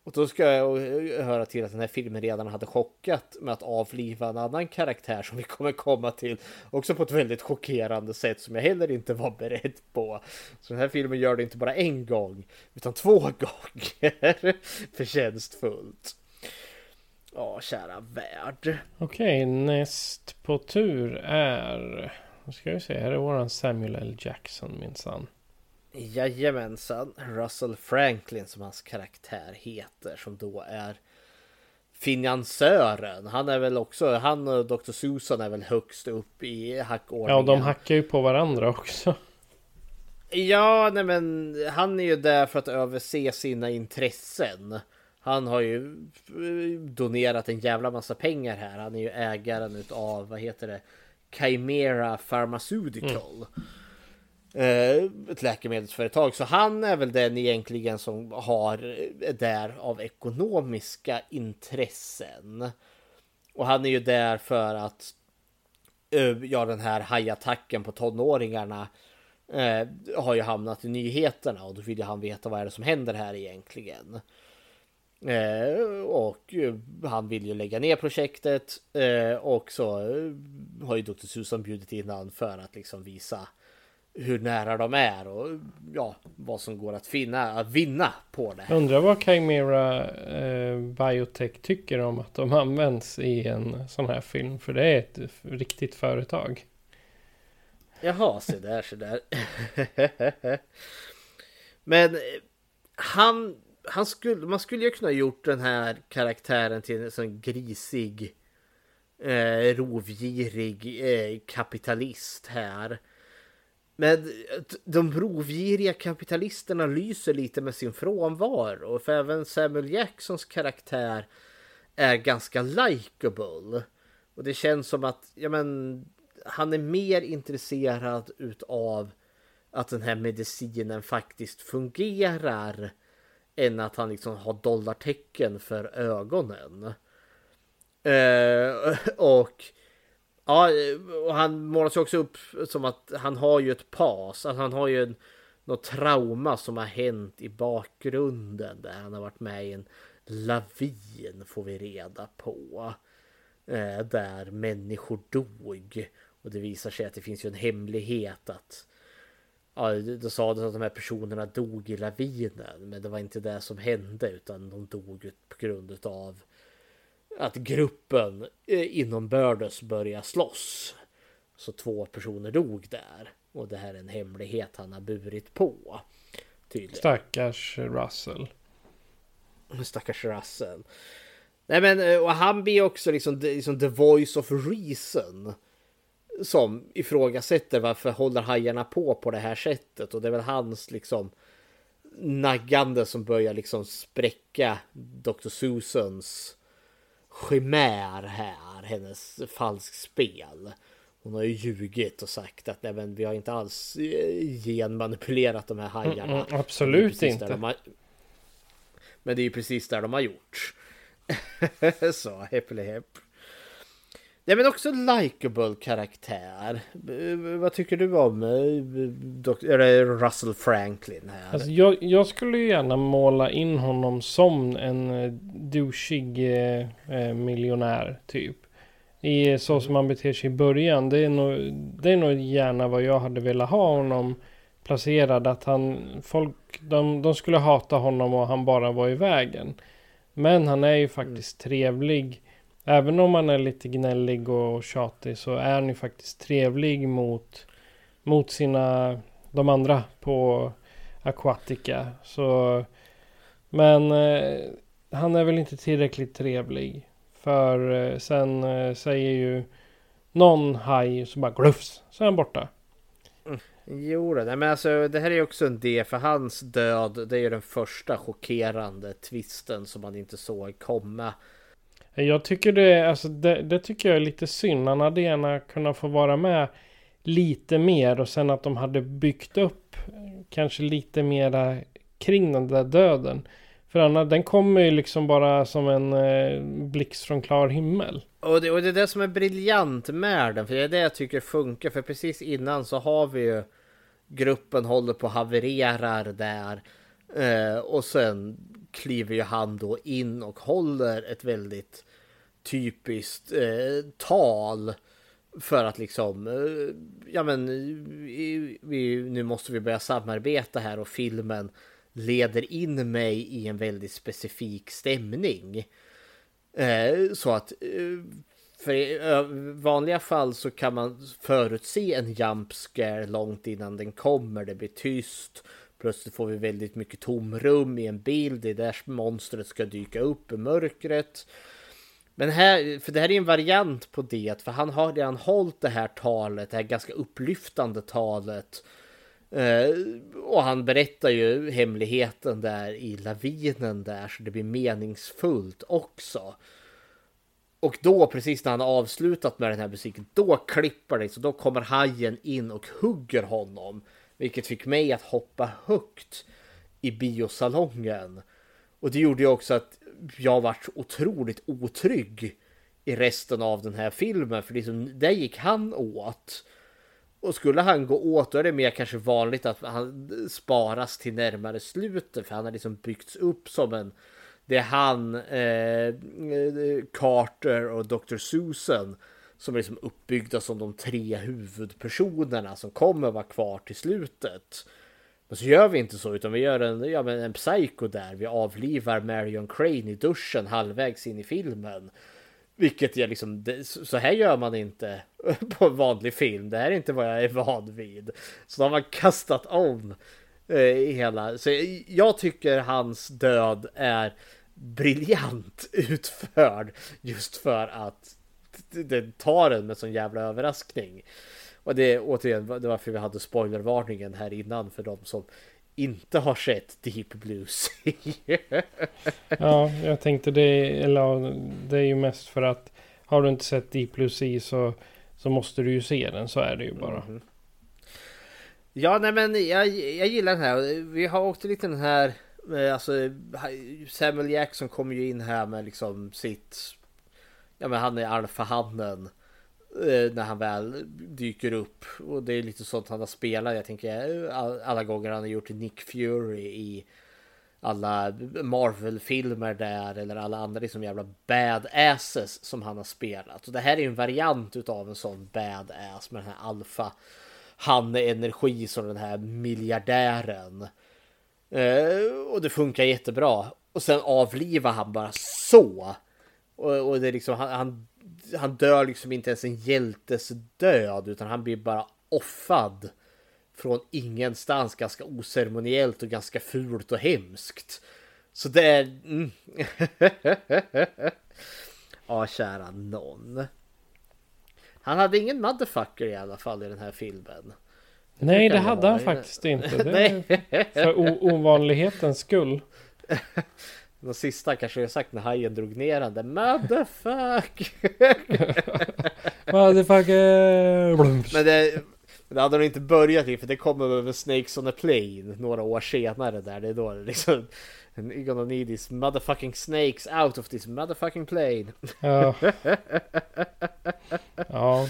F: Och då ska jag höra till att den här filmen redan hade chockat med att avliva en annan karaktär som vi kommer komma till. Också på ett väldigt chockerande sätt som jag heller inte var beredd på. Så den här filmen gör det inte bara en gång utan två gånger förtjänstfullt. Ja, kära värld.
E: Okej, näst på tur är... Nu ska vi se, här är våran Samuel L. Jackson minsann.
F: Jajamensan, Russell Franklin som hans karaktär heter som då är finansiören. Han är väl också, han och Dr. Susan är väl högst upp i hackordningen.
E: Ja, de hackar ju på varandra också.
F: Ja, nej men han är ju där för att överse sina intressen. Han har ju donerat en jävla massa pengar här. Han är ju ägaren utav, vad heter det? Chimera Pharmaceutical. Mm Eh, ett läkemedelsföretag. Så han är väl den egentligen som har eh, där av ekonomiska intressen. Och han är ju där för att eh, ja, den här hajattacken på tonåringarna eh, har ju hamnat i nyheterna och då vill ju han veta vad är det som händer här egentligen. Eh, och han vill ju lägga ner projektet eh, och så har ju Dr. Susan bjudit in han för att liksom visa hur nära de är och ja, vad som går att finna, att vinna på det.
E: Jag undrar vad Chimera eh, Biotech tycker om att de används i en sån här film. För det är ett riktigt företag.
F: Jaha, se där, se där. Men eh, han, han skulle, man skulle ju kunna gjort den här karaktären till en sån grisig, eh, rovgirig eh, kapitalist här. Men eh, de rovgiriga kapitalisterna lyser lite med sin frånvaro. För även Samuel Jacksons karaktär är ganska likable. Och det känns som att ja, men, han är mer intresserad utav att den här medicinen faktiskt fungerar än att han liksom har dollartecken för ögonen. Uh, och Ja, och han målas ju också upp som att han har ju ett pas. Att han har ju en, något trauma som har hänt i bakgrunden. Där han har varit med i en lavin får vi reda på. Eh, där människor dog. Och det visar sig att det finns ju en hemlighet att Ja, det sades att de här personerna dog i lavinen. Men det var inte det som hände utan de dog på grund av att gruppen eh, inom Bördes börjar slåss. Så två personer dog där. Och det här är en hemlighet han har burit på.
E: Tydligen. Stackars Russell.
F: Stackars Russell. Nej men eh, och han blir också liksom, liksom the voice of reason. Som ifrågasätter varför håller hajarna på på det här sättet. Och det är väl hans liksom naggande som börjar liksom spräcka Dr. Susans chimär här, hennes falskspel. Hon har ju ljugit och sagt att nej, men vi har inte alls eh, genmanipulerat de här hajarna. Mm,
E: mm, absolut inte.
F: De har... Men det är ju precis där de har gjort. Så, hepp. Nej men också likable karaktär. Vad tycker du om äh, Russell Franklin här?
E: Alltså jag, jag, skulle gärna måla in honom som en äh, douchig äh, miljonär typ. I så som han beter sig i början. Det är, nog, det är nog gärna vad jag hade velat ha honom placerad. Att han, folk, de, de skulle hata honom och han bara var i vägen. Men han är ju faktiskt trevlig. Även om man är lite gnällig och tjatig så är han ju faktiskt trevlig mot, mot sina, de andra på Aquatica. Så, men eh, han är väl inte tillräckligt trevlig. För eh, sen eh, säger ju någon haj så bara glufs så är han borta.
F: Mm. Jo, det, men alltså, det här är ju också en del för hans död. Det är ju den första chockerande twisten som man inte såg komma.
E: Jag tycker det, alltså det, det, tycker jag är lite synd. Han hade gärna kunnat få vara med lite mer och sen att de hade byggt upp eh, kanske lite mera kring den där döden. För annars, den kommer ju liksom bara som en eh, blixt från klar himmel.
F: Och det, och det är det som är briljant med den, för det är det jag tycker funkar. För precis innan så har vi ju gruppen håller på havererar där. Eh, och sen kliver ju han då in och håller ett väldigt typiskt eh, tal för att liksom, eh, ja men vi, nu måste vi börja samarbeta här och filmen leder in mig i en väldigt specifik stämning. Eh, så att eh, för i vanliga fall så kan man förutse en jump scare långt innan den kommer. Det blir tyst. Plötsligt får vi väldigt mycket tomrum i en bild. Det är där monstret ska dyka upp i mörkret. Men här, för det här är en variant på det, för han har redan hållit det här talet, det här ganska upplyftande talet. Eh, och han berättar ju hemligheten där i lavinen där, så det blir meningsfullt också. Och då, precis när han har avslutat med den här musiken, då klipper det, så då kommer hajen in och hugger honom. Vilket fick mig att hoppa högt i biosalongen. Och det gjorde ju också att jag vart otroligt otrygg i resten av den här filmen. För liksom, där gick han åt. Och skulle han gå åt då är det mer kanske vanligt att han sparas till närmare slutet för han har liksom byggts upp som en det är han, eh, eh Carter och Dr. Susan som är liksom uppbyggda som de tre huvudpersonerna som kommer vara kvar till slutet. Men så gör vi inte så utan vi gör en, ja, men en psycho där. Vi avlivar Marion Crane i duschen halvvägs in i filmen. Vilket jag liksom, det, så här gör man inte på en vanlig film. Det här är inte vad jag är van vid. Så då har man kastat om eh, hela. Så jag tycker hans död är briljant utförd just för att det tar en med sån jävla överraskning. Och det är återigen det varför vi hade spoilervarningen här innan för de som inte har sett Deep Blue Sea.
E: ja, jag tänkte det, eller det är ju mest för att har du inte sett Deep Blue Sea så, så måste du ju se den, så är det ju bara. Mm.
F: Ja, nej men jag, jag gillar den här. Vi har också lite den här, eh, alltså Samuel Jackson kommer ju in här med liksom sitt, ja men han är alfahannen. Eh, när han väl dyker upp. Och det är lite sånt han har spelat. Jag tänker eh, alla gånger han har gjort Nick Fury i alla Marvel-filmer där eller alla andra liksom jävla badasses som han har spelat. Och det här är en variant utav en sån badass med den här alfa han energi som den här miljardären. Eh, och det funkar jättebra. Och sen avlivar han bara så. Och, och det är liksom han, han han dör liksom inte ens en hjältes död utan han blir bara offad från ingenstans ganska oceremoniellt och ganska fult och hemskt. Så det är... Mm. ja, kära någon. Han hade ingen motherfucker i alla fall i den här filmen.
E: Nej, det hade han faktiskt inte. Det för ovanlighetens skull.
F: De sista kanske jag sagt när hajen drog ner han där Motherfuck!
E: Motherfucker!
F: Men det, det hade de inte börjat i för det kommer över Snakes on a Plane några år senare där. Det är då liksom You're gonna need these motherfucking snakes out of this motherfucking plane.
E: Ja. ja.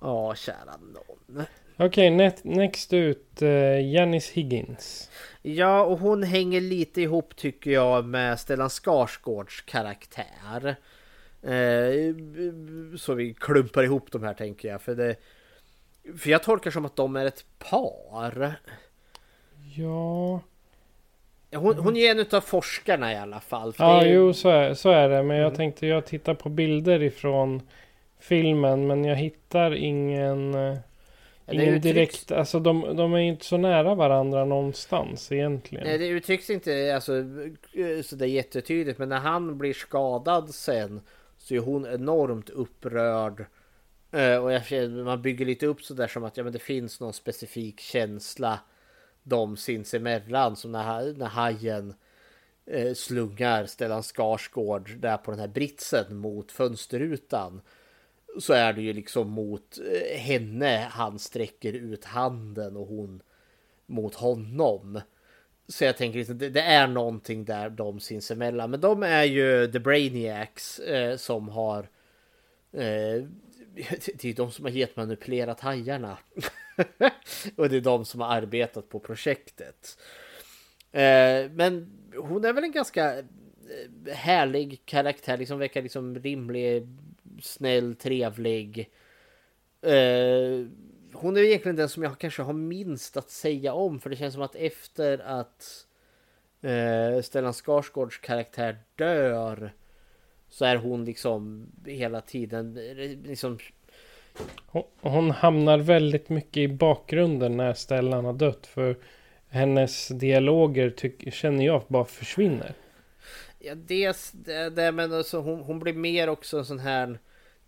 F: Ja, kära någon.
E: Okej, okay, next ut uh, Janice Higgins.
F: Ja, och hon hänger lite ihop tycker jag med Stellan Skarsgårds karaktär. Eh, så vi klumpar ihop de här tänker jag. För, det, för jag tolkar som att de är ett par.
E: Ja...
F: Hon, hon är en av forskarna i alla fall.
E: ja,
F: är...
E: jo så är, så är det. Men jag mm. tänkte jag tittar på bilder ifrån filmen. Men jag hittar ingen... Eh, Ingen direkt, alltså de, de är inte så nära varandra någonstans egentligen.
F: Nej, det uttrycks inte alltså, så det är jättetydligt. Men när han blir skadad sen så är hon enormt upprörd. Eh, och jag, man bygger lite upp så där som att ja, men det finns någon specifik känsla de sinsemellan. Som när, när hajen eh, slungar Stellan Skarsgård där på den här britsen mot fönsterrutan så är det ju liksom mot eh, henne han sträcker ut handen och hon mot honom. Så jag tänker liksom, det, är någonting där de sinsemellan. Men de är ju The Brainiacs eh, som har... Eh, det är de som har getmanipulerat hajarna. och det är de som har arbetat på projektet. Eh, men hon är väl en ganska eh, härlig karaktär, liksom verkar liksom rimlig snäll, trevlig. Eh, hon är egentligen den som jag kanske har minst att säga om. För det känns som att efter att eh, Stellan Skarsgårds karaktär dör. Så är hon liksom hela tiden eh, liksom...
E: Hon, hon hamnar väldigt mycket i bakgrunden när Stellan har dött. För hennes dialoger tyck, känner jag bara försvinner.
F: Ja, dels det, det men alltså hon, hon blir mer också en sån här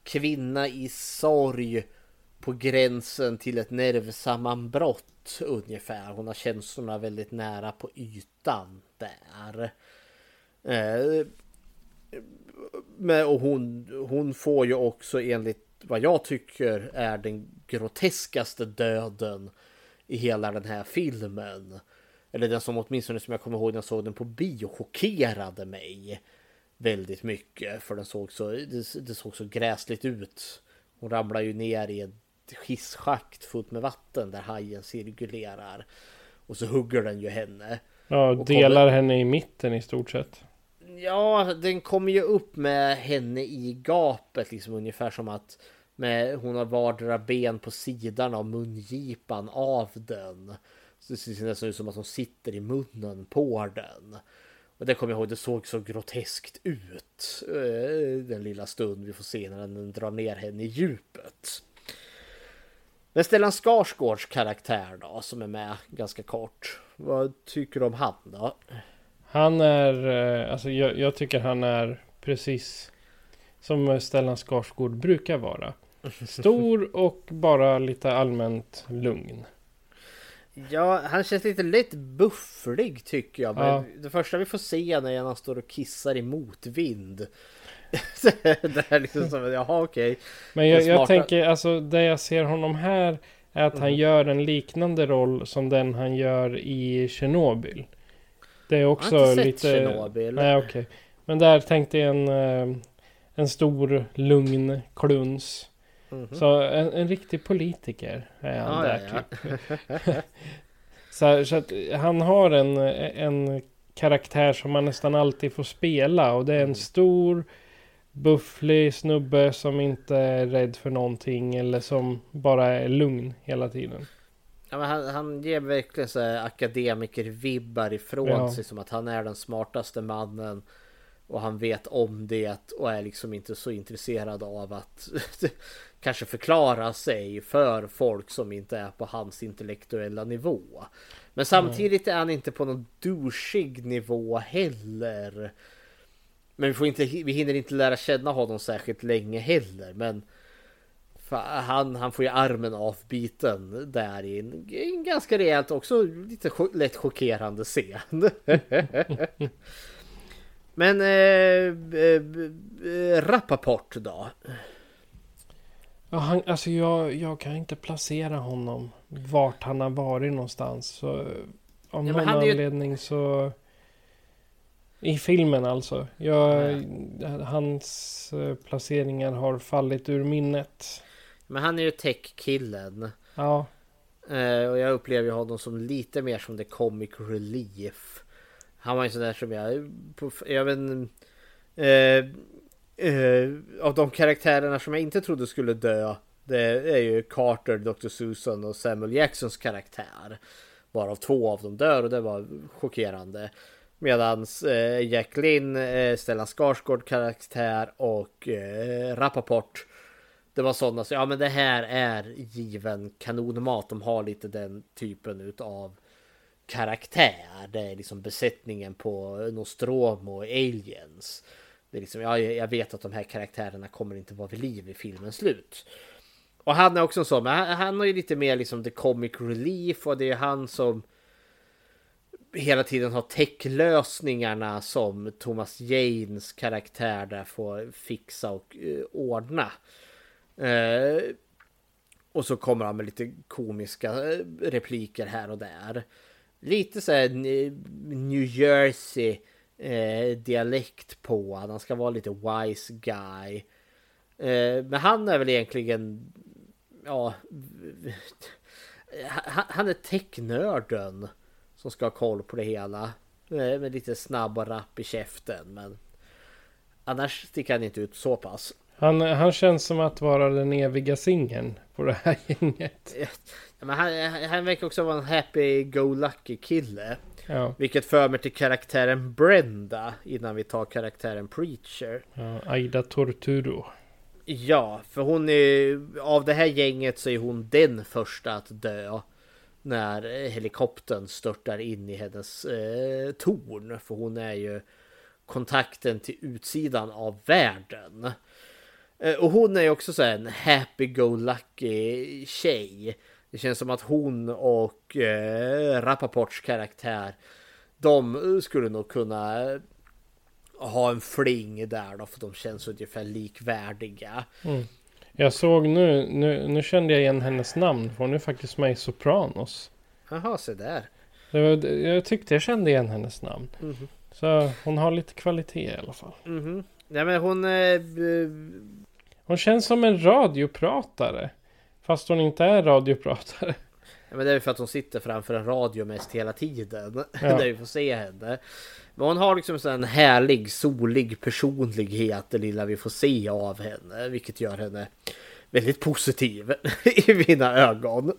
F: kvinna i sorg på gränsen till ett nervsammanbrott ungefär. Hon har känslorna väldigt nära på ytan där. Eh, men, och hon, hon får ju också enligt vad jag tycker är den groteskaste döden i hela den här filmen. Eller den som åtminstone som jag kommer ihåg när jag såg den på bio chockerade mig väldigt mycket. För den såg så, det, det såg så gräsligt ut. Hon ramlar ju ner i en hisschakt fullt med vatten där hajen cirkulerar. Och så hugger den ju henne.
E: Ja,
F: Och
E: delar
F: kommer-
E: henne i mitten i stort sett.
F: Ja, den kommer ju upp med henne i gapet liksom ungefär som att med, hon har vardera ben på sidan av mungipan av den. Det ser nästan ut som att hon sitter i munnen på den. Och det kommer jag ihåg, det såg så groteskt ut. eh, Den lilla stund vi får se när den drar ner henne i djupet. Men Stellan Skarsgårds karaktär då, som är med ganska kort. Vad tycker du om han då?
E: Han är, eh, alltså jag, jag tycker han är precis som Stellan Skarsgård brukar vara. Stor och bara lite allmänt lugn.
F: Ja, han känns lite lätt bufflig tycker jag. Men
E: Ja.
F: det första vi får se är när han står och kissar i motvind. det är liksom som, jaha okej.
E: Men jag, jag tänker, alltså det jag ser honom här är att han
F: Mhm.
E: gör en liknande roll som den han gör i Tjernobyl. Det är också
F: Jag har inte sett
E: lite...
F: Tjernobyl.
E: Nej, okej. Men där tänkte jag en, eh, en stor lugn kluns.
F: Mhm.
E: Så en, en riktig politiker är han
F: Ja,
E: där
F: ja, ja.
E: typ. så, så att han har en, en karaktär som man nästan alltid får spela och det är en
F: Mm.
E: stor bufflig snubbe som inte är rädd för någonting eller som bara är lugn hela tiden.
F: Ja, men han, han ger verkligen så akademiker-vibbar ifrån
E: Ja.
F: sig som att han är den smartaste mannen. Och han vet om det och är liksom inte så intresserad av att kanske förklara sig för folk som inte är på hans intellektuella nivå. Men samtidigt är han inte på någon douchig nivå heller. Men vi, får inte, vi hinner inte lära känna honom särskilt länge heller. Men han, han får ju armen avbiten där i en, en ganska rejält också lite lätt chockerande scen. Men eh, eh, Rappaport då?
E: Ja, han, alltså jag, jag kan inte placera honom vart han har varit någonstans. Så av
F: Ja, men
E: någon
F: är ju-
E: anledning så... I filmen alltså. Jag, Hans eh, placeringar har fallit ur minnet.
F: Men han är ju tech-killen.
E: Ja.
F: Eh, och jag upplever honom som lite mer som the comic relief. Han var ju sån där som jag... På, jag vet eh, Eh, av de karaktärerna som jag inte trodde skulle dö. Det är ju Carter, Dr. Susan och Samuel Jacksons karaktär. Varav två av dem dör och det var chockerande. Medans eh, Jack Lynn, eh, Stellan Skarsgård karaktär och eh, Rappaport det var sådana, så ja men det här är given kanonmat. De har lite den typen utav karaktär. Det är liksom besättningen på Nostromo och Aliens. Det är liksom, ja, jag jag vet att de här karaktärerna kommer inte vara vid liv i filmens slut. Och han är också en sån, men han, han har ju lite mer liksom the comic relief och det är han som hela tiden har techlösningarna som Thomas Janes karaktär där får fixa och eh, ordna. Eh, och så kommer han med lite komiska eh, repliker här och där. Lite så här eh, New Jersey eh, dialekt på han. Ska vara lite wise guy. Eh, men han är väl egentligen ja, han han är technörden som ska ha koll på det hela. Eh, Med lite snabb och rapp i käften. Men annars sticker han inte ut så pass.
E: Han, han känns som att vara den eviga singeln på det här gänget.
F: Ja, Men han, han verkar också vara en happy-go-lucky kille.
E: Ja.
F: Vilket för mig till karaktären Brenda innan vi tar karaktären Preacher.
E: Ja, Aida Torturo.
F: Ja, för hon är av det här gänget så är hon den första att dö. När helikoptern störtar in i hennes eh, torn. För hon är ju kontakten till utsidan av världen. Eh, och hon är ju också så här en happy-go-lucky tjej. Det känns som att hon och eh, Rappaports karaktär de skulle nog kunna ha en fling där då för de känns ungefär likvärdiga.
E: Mm. Jag såg nu, nu, nu kände jag igen hennes namn. För hon är faktiskt med i Sopranos.
F: Jaha, se där.
E: Var, jag tyckte jag kände igen hennes namn.
F: Mhm.
E: Så hon har lite kvalitet i alla fall.
F: Mhm. Nej men hon... Eh,
E: Hon känns som en radiopratare. Fast hon inte är radiopratare.
F: Ja, men det är för att hon sitter framför en radio mest hela tiden.
E: Ja.
F: Där vi får se henne. Men hon har liksom en härlig, solig personlighet, det lilla vi får se av henne. Vilket gör henne väldigt positiv i mina ögon.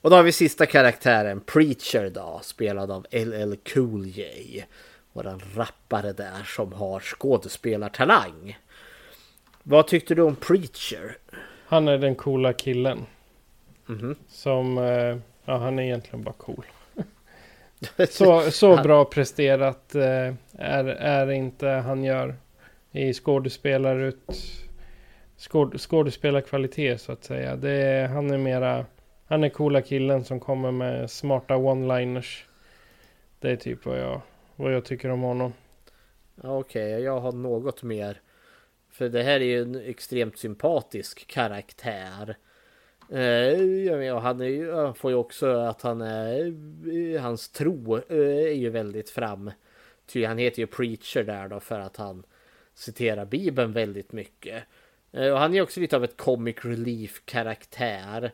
F: Och då har vi sista karaktären, Preacher då, spelad av LL Cool J. Våran rappare där som har skådespelartalang. Vad tyckte du om Preacher?
E: Han är den coola killen.
F: Mhm.
E: Som, eh, ja han är egentligen bara cool. så, så bra presterat eh, är, är inte han gör i skådespelarut skåd, skådespelarkvalitet så att säga. Det är, han är mera, han är coola killen som kommer med smarta one-liners. Det är typ vad jag, vad jag tycker om honom.
F: Okej, jag har något mer. För det här är ju en extremt sympatisk karaktär. Eh, han, är, ju- han får ju också att han är... Hans tro eh, är ju väldigt fram. Ty han heter ju Preacher där då för att han citerar Bibeln väldigt mycket. Eh, och han är också lite av ett comic relief karaktär.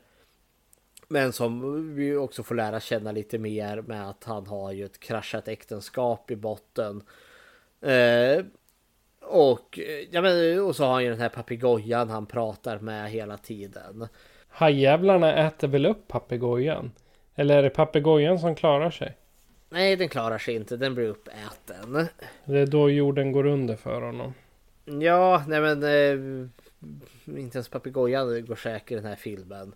F: Men som vi också får lära känna lite mer med att han har ju ett kraschat äktenskap i botten. Eh, och, eh, ja, men, och så har han ju den här papegojan han pratar med hela tiden.
E: Hajjävlarna äter väl upp papegojan? Eller är det papegojan som klarar sig?
F: Nej, den klarar sig inte. Den blir uppäten.
E: Det är då jorden går under för honom.
F: Ja, nej men eh, inte ens papegojan går säker i den här filmen.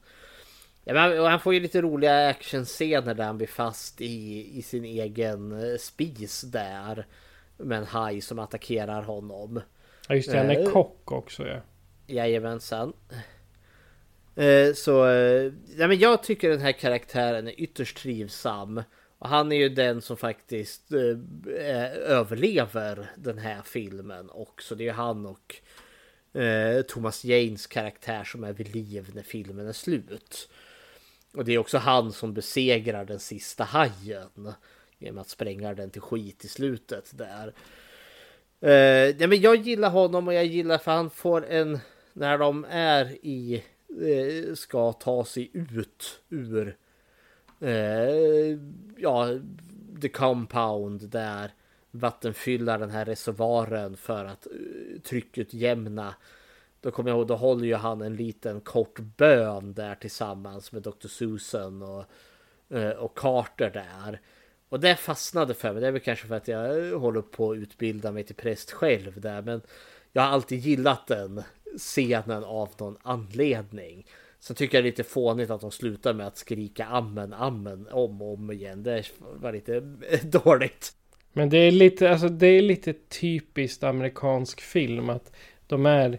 F: Ja, men han får ju lite roliga actionscener där han blir fast i, i sin egen eh, spis där. Med en haj som attackerar honom.
E: Ja just det, han är
F: Eh,
E: kock också ja.
F: Jajamensan. Eh, så eh, ja, men jag tycker den här karaktären är ytterst trivsam. Och han är ju den som faktiskt eh, överlever den här filmen också. Det är han och eh, Thomas Janes karaktär som är vid liv när filmen är slut. Och det är också han som besegrar den sista hajen. Genom att spränga den till skit i slutet där. Eh, uh, ja, men jag gillar honom och jag gillar för han får en... När de är i... Uh, ska ta sig ut ur... Uh, ja, the compound där vattenfylla den här reservoaren för att uh, tryckutjämna. Då kommer jag ihåg, då håller ju han en liten kort bön där tillsammans med Dr. Susan och, och Carter där. Och det fastnade för mig. Det är väl kanske för att jag håller på att utbilda mig till präst själv där. Men jag har alltid gillat den scenen av någon anledning. Sen tycker jag det är lite fånigt att de slutar med att skrika amen, amen om och om igen. Det var lite dåligt.
E: Men det är lite, alltså det är lite typiskt amerikansk film att de är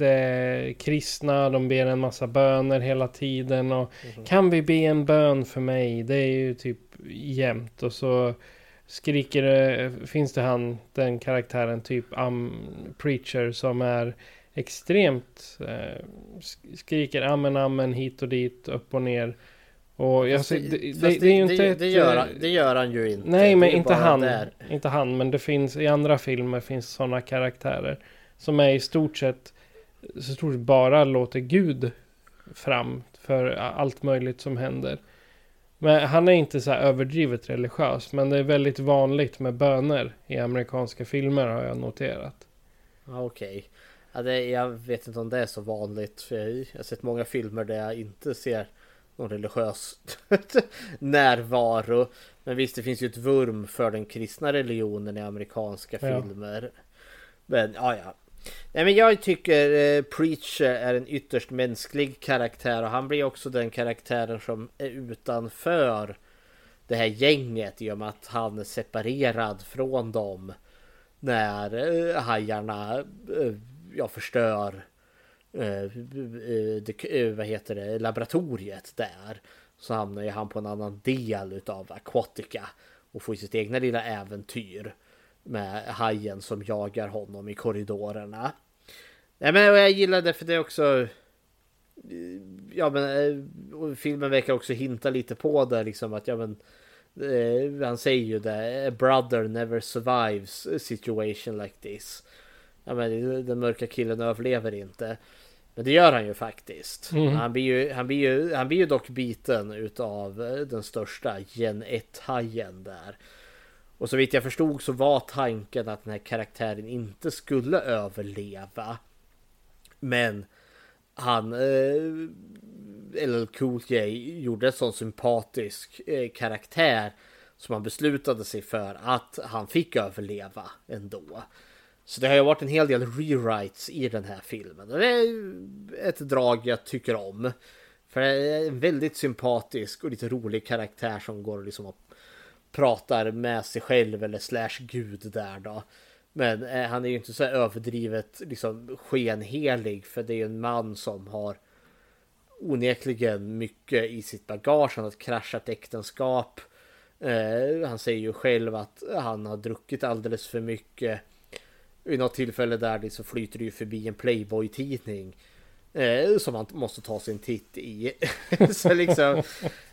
E: jättekristna, de ber en massa böner hela tiden och kan vi be en bön för mig? Det är ju typ jämt och så skriker det, finns det han, den karaktären typ um, preacher som är extremt eh, sk- skriker amen amen hit och dit upp och ner. Och jag,
F: Fast det-
E: det, det,
F: fast
E: det är ju inte ett,
F: gör han-
E: eh,
F: det gör han ju inte.
E: Nej, men inte han.
F: där.
E: Inte han, men det finns i andra filmer finns sådana karaktärer. Som är i stort sett så stort sett bara låter Gud fram för allt möjligt som händer. Men han är inte så överdrivet religiös. Men det är väldigt vanligt med böner i amerikanska filmer har jag noterat.
F: Ja, Okej. Ja, det, jag vet inte om det är så vanligt. För jag, jag har sett många filmer där jag inte ser någon religiös närvaro. Men visst, det finns ju ett vurm för den kristna religionen i amerikanska
E: Ja.
F: filmer. Men ja, ja. Nej, men jag tycker eh, Preacher är en ytterst mänsklig karaktär och han blir också den karaktären som är utanför det här gänget i och med att han är separerad från dem när eh, hajarna eh, ja, förstör eh, eh det, eh, vad heter det, laboratoriet där. Så hamnar ju han på en annan del utav Aquatica och får sitt egna lilla äventyr med hajen som jagar honom i korridorerna. Nej men jag gillar det för det är också Ja men eh, filmen verkar också hinta lite på det liksom att ja men eh, Han säger ju det A brother never survives a situation like this Ja men den mörka killen överlever inte Men det gör han ju faktiskt.
E: Mm.
F: Han, blir ju, han, blir ju, han blir ju dock biten utav eh, den största Gen 1-hajen där. Och så vitt jag förstod så var tanken att den här karaktären inte skulle överleva. Men han, eh, LL Cool J, gjorde en sån sympatisk eh, karaktär som han beslutade sig för att han fick överleva ändå. Så det har ju varit en hel del rewrites i den här filmen. Och det är ett drag jag tycker om. För det är en väldigt sympatisk och lite rolig karaktär som går liksom och pratar med sig själv eller slash gud där då. Men eh, han är ju inte så överdrivet liksom skenhelig för det är ju en man som har onekligen mycket i sitt bagage. Han har ett kraschat äktenskap. Eh, han säger ju själv att han har druckit alldeles för mycket. Vid något tillfälle där så flyter det ju förbi en Playboy-tidning. Eh, som han måste ta sin titt i. så liksom.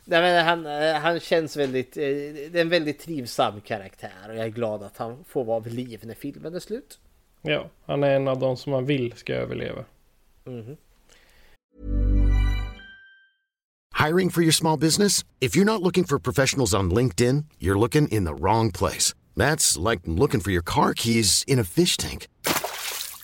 F: Nej, men han, eh, han känns väldigt. Eh, det är en väldigt trivsam karaktär. Och jag är glad att han får vara vid liv när filmen är slut.
E: Ja, han är en av de som man vill ska överleva.
F: Mhm.
K: Hiring for your small business? If you're not looking for professionals on LinkedIn, you're looking in the wrong place. That's like looking for your car keys in a fish tank.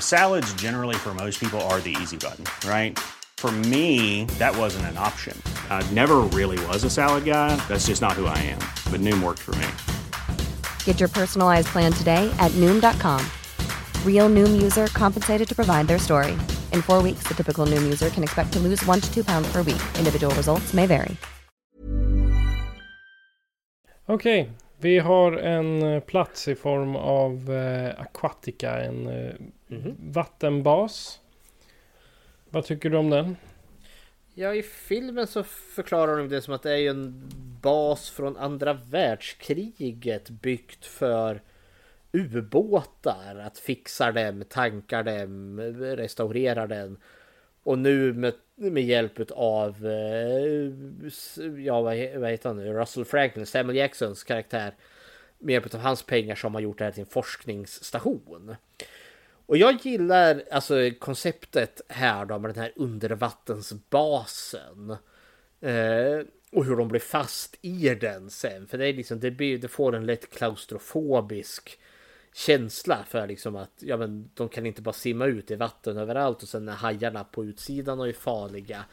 L: Salads, generally, for most people, are the easy button, right? For me, that wasn't an option. I never really was a salad guy. That's just not who I am. But Noom worked for me.
M: Get your personalized plan today at Noom.com. Real Noom user compensated to provide their story. In four weeks, the typical Noom user can expect to lose one to two pounds per week. Individual results may vary.
E: Okej, vi har en eh, plats i form av eh, Aquatica, en eh, vattenbas. Vad tycker du om den?
F: Ja, i filmen så förklarar de det som att det är en bas från andra världskriget byggt för ubåtar. Att fixa dem, tanka dem, restaurera den. Och nu med, med hjälp av, eh, ja vad heter han nu, Russell Franklin, Samuel Jacksons karaktär. Med hjälp av hans pengar som har gjort det här till en forskningsstation. Och jag gillar alltså konceptet här då med den här undervattensbasen. Eh, och hur de blir fast i den sen. För det är liksom, det, blir, det får en lätt klaustrofobisk känsla för liksom att ja, men de kan inte bara simma ut i vatten överallt och sen är hajarna på utsidan och är farliga.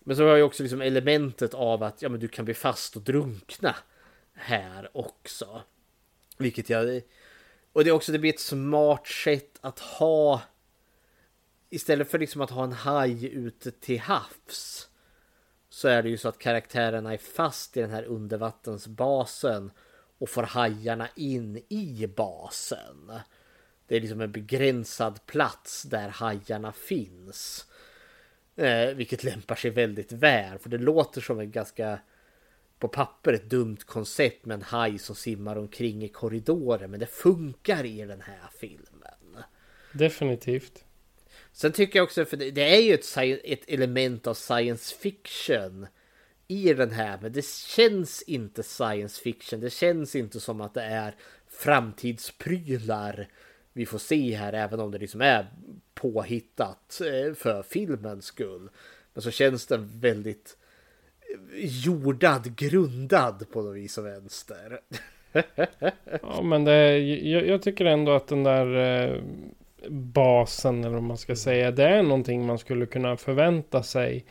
F: Men så har jag också liksom elementet av att ja, men du kan bli fast och drunkna här också. Vilket jag... Och det är också det blir ett smart sätt att ha istället för liksom att ha en haj ute till havs så är det ju så att karaktärerna är fast i den här undervattensbasen och får hajarna in i basen. Det är liksom en begränsad plats där hajarna finns. Eh, vilket lämpar sig väldigt väl för det låter som en ganska på papper ett dumt koncept med en haj som simmar omkring i korridoren men det funkar i den här filmen.
E: Definitivt.
F: Sen tycker jag också, för det, är ju ett, ett element av science fiction i den här, men det känns inte science fiction. Det känns inte som att det är framtidsprylar vi får se här, även om det liksom är påhittat eh, för filmens skull. Men så känns den väldigt jordad, grundad på något vis och vänster.
E: Ja, men det, jag, jag tycker ändå att den där eh, basen, eller vad man ska säga, det är någonting man skulle kunna förvänta sig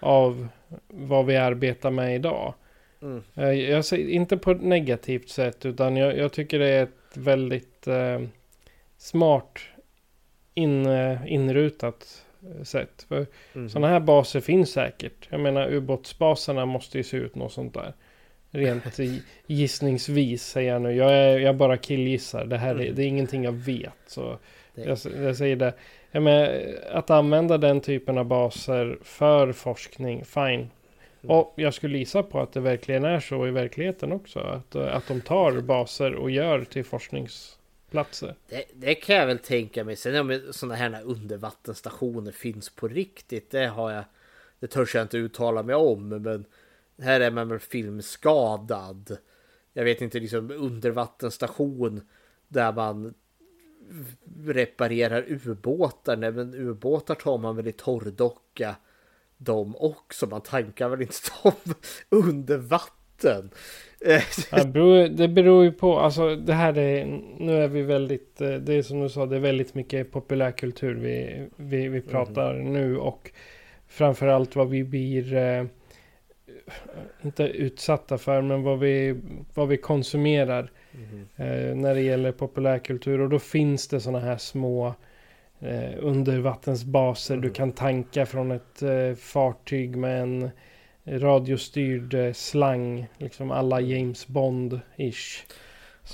E: av vad vi arbetar med idag.
F: Mm.
E: Eh, Jag säger inte på ett negativt sätt, utan jag, jag tycker det är ett väldigt eh, smart in, eh, inrutat sätt. För
F: Mhm.
E: sådana här baser finns säkert. Jag menar ubåtsbaserna måste ju se ut något sånt där. Rent gissningsvis säger jag nu. Jag, är, jag bara killgissar. Det här är,
F: Mhm.
E: det är ingenting jag vet. Så jag, jag säger det. Ja, men att använda den typen av baser för forskning, fine. Och jag skulle gissa på att det verkligen är så i verkligheten också. Att, att de tar baser och gör till platser.
F: Det, det kan jag väl tänka mig. Sen om sådana här undervattensstationer finns på riktigt. Det har jag. Det törs jag inte uttala mig om. Men här är man väl filmskadad. Jag vet inte liksom undervattensstation. Där man reparerar ubåtar. Nej men ubåtar tar man väl i torrdocka De också. Man tankar väl inte dem under vatten.
E: Ja, det beror ju på, alltså det här är, nu är vi väldigt, eh, det är som du sa, det är väldigt mycket populärkultur vi, vi, vi pratar mm. nu och framförallt vad vi blir, eh, inte utsatta för, men vad vi, vad vi konsumerar mm. eh, när det gäller populärkultur och då finns det sådana här små eh, undervattensbaser. Mm. Du kan tanka från ett eh, fartyg med en radiostyrd eh, slang. Liksom alla James Bond-ish.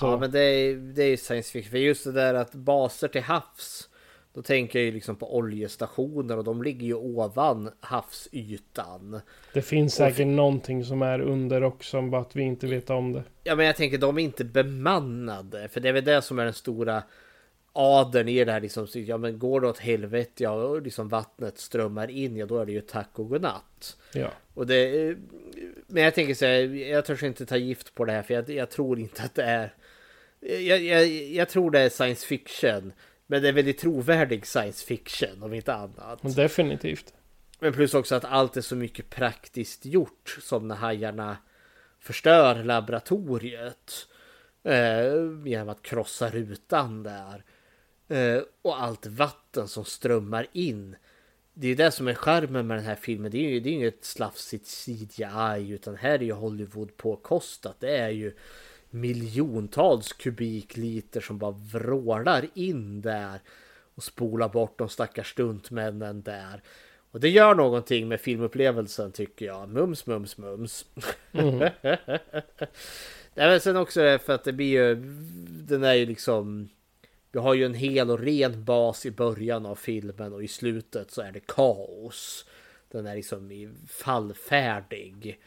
F: Ja men det är, det är science fiction. För just det där att baser till havs. Då tänker jag ju liksom på oljestationer och de ligger ju ovan havsytan.
E: Det finns säkert för... någonting som är under också, bara att vi inte vet om det.
F: Ja men jag tänker de är inte bemannade. För det är väl det som är den stora adeln i det här liksom, ja men går det åt helvete, ja och liksom vattnet strömmar in, ja då är det ju tack och godnatt.
E: Ja.
F: Och det, men jag tänker så här, jag törs inte ta gift på det här för jag, jag tror inte att det är, jag, jag, jag, tror det är science fiction. Men det är väldigt trovärdig science fiction om inte annat.
E: Definitivt.
F: Men plus också att allt är så mycket praktiskt gjort som när hajarna förstör laboratoriet. Eh, genom att krossa rutan där. Eh, och allt vatten som strömmar in. Det är det som är charmen med den här filmen. Det är ju det är inget slafsigt CGI utan här är ju Hollywood påkostat. Det är ju miljontals kubikliter som bara vrålar in där och spolar bort de stackars stuntmännen där. Och det gör någonting med filmupplevelsen tycker jag. Mums, mums, mums. Mm. Nej, men sen också för att det blir ju, den är ju liksom vi har ju en hel och ren bas i början av filmen och i slutet så är det kaos. Den är liksom fallfärdig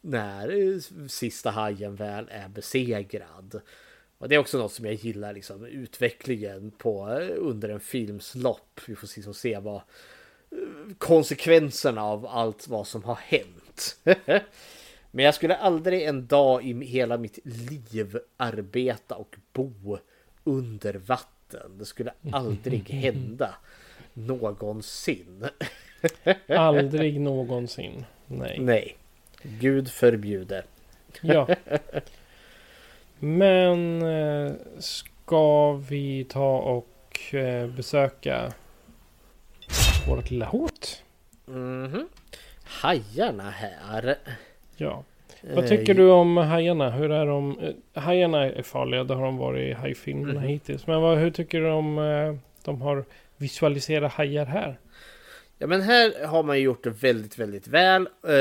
F: när sista hajen väl är besegrad. Och det är också något som jag gillar liksom utvecklingen på eh, under en films lopp. Vi får liksom se vad eh, konsekvenserna av allt vad som har hänt. Men jag skulle aldrig en dag i hela mitt liv arbeta och bo under vatten. Det skulle aldrig hända någonsin.
E: aldrig någonsin. Nej.
F: Nej. Gud förbjude.
E: ja. Men eh, ska vi ta och eh, besöka vårt lilla hot?
F: Mm -hmm. Hajarna här.
E: Ja. Vad tycker du om hajarna? Hur är de? Eh, hajarna är farliga, det har de varit i hajfilmerna mm. hittills. Men vad, hur tycker du om eh, de har visualiserat hajar här?
F: Ja men här har man gjort det väldigt, väldigt väl. Eh,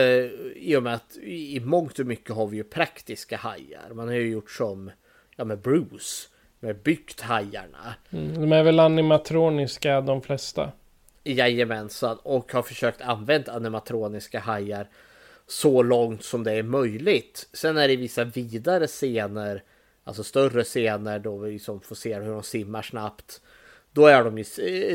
F: I och med att i mångt och mycket har vi ju praktiska hajar. Man har ju gjort som ja, med Bruce. Med byggt hajarna.
E: Mm, de är väl animatroniska de flesta?
F: Jajamensan. Och har försökt använda animatroniska hajar så långt som det är möjligt. Sen är det vissa vidare scener, alltså större scener då vi liksom får se hur de simmar snabbt. Då är de ju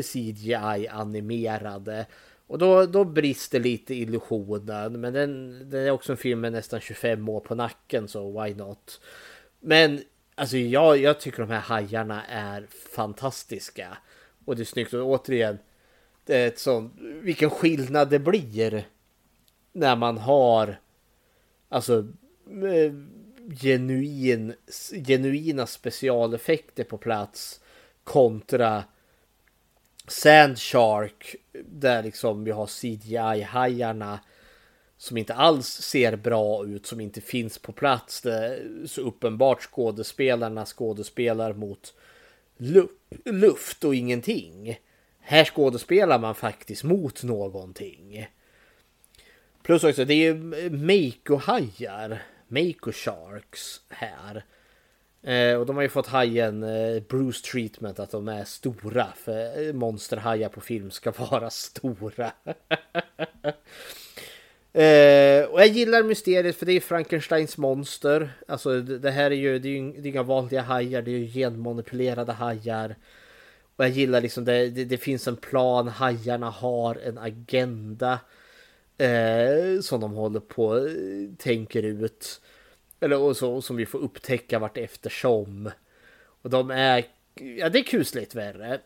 F: CGI animerade och då, då brister lite illusionen. Men den, den är också en film med nästan 25 år på nacken så why not? Men alltså jag, jag tycker de här hajarna är fantastiska. Och det är snyggt och återigen det är ett sånt, vilken skillnad det blir när man har alltså eh, genuin, genuina specialeffekter på plats kontra Sandshark där liksom vi har CGI-hajarna som inte alls ser bra ut, som inte finns på plats. Det är så uppenbart skådespelarna skådespelar mot luft och ingenting. Här skådespelar man faktiskt mot någonting. Plus också, det är ju Mako-hajar. Mako Sharks här. Eh, och de har ju fått hajen eh, Bruce treatment att de är stora. För eh, monsterhajar på film ska vara stora. Eh, och jag gillar mysteriet för det är Frankensteins monster. Alltså det här är ju, det är ju det är inga vanliga hajar, det är ju genmanipulerade hajar. Och jag gillar liksom det, det, det finns en plan, hajarna har en agenda. Eh, som de håller på, eh, tänker ut. Eller och så, som vi får upptäcka vart eftersom. Och de är, ja det är kusligt värre.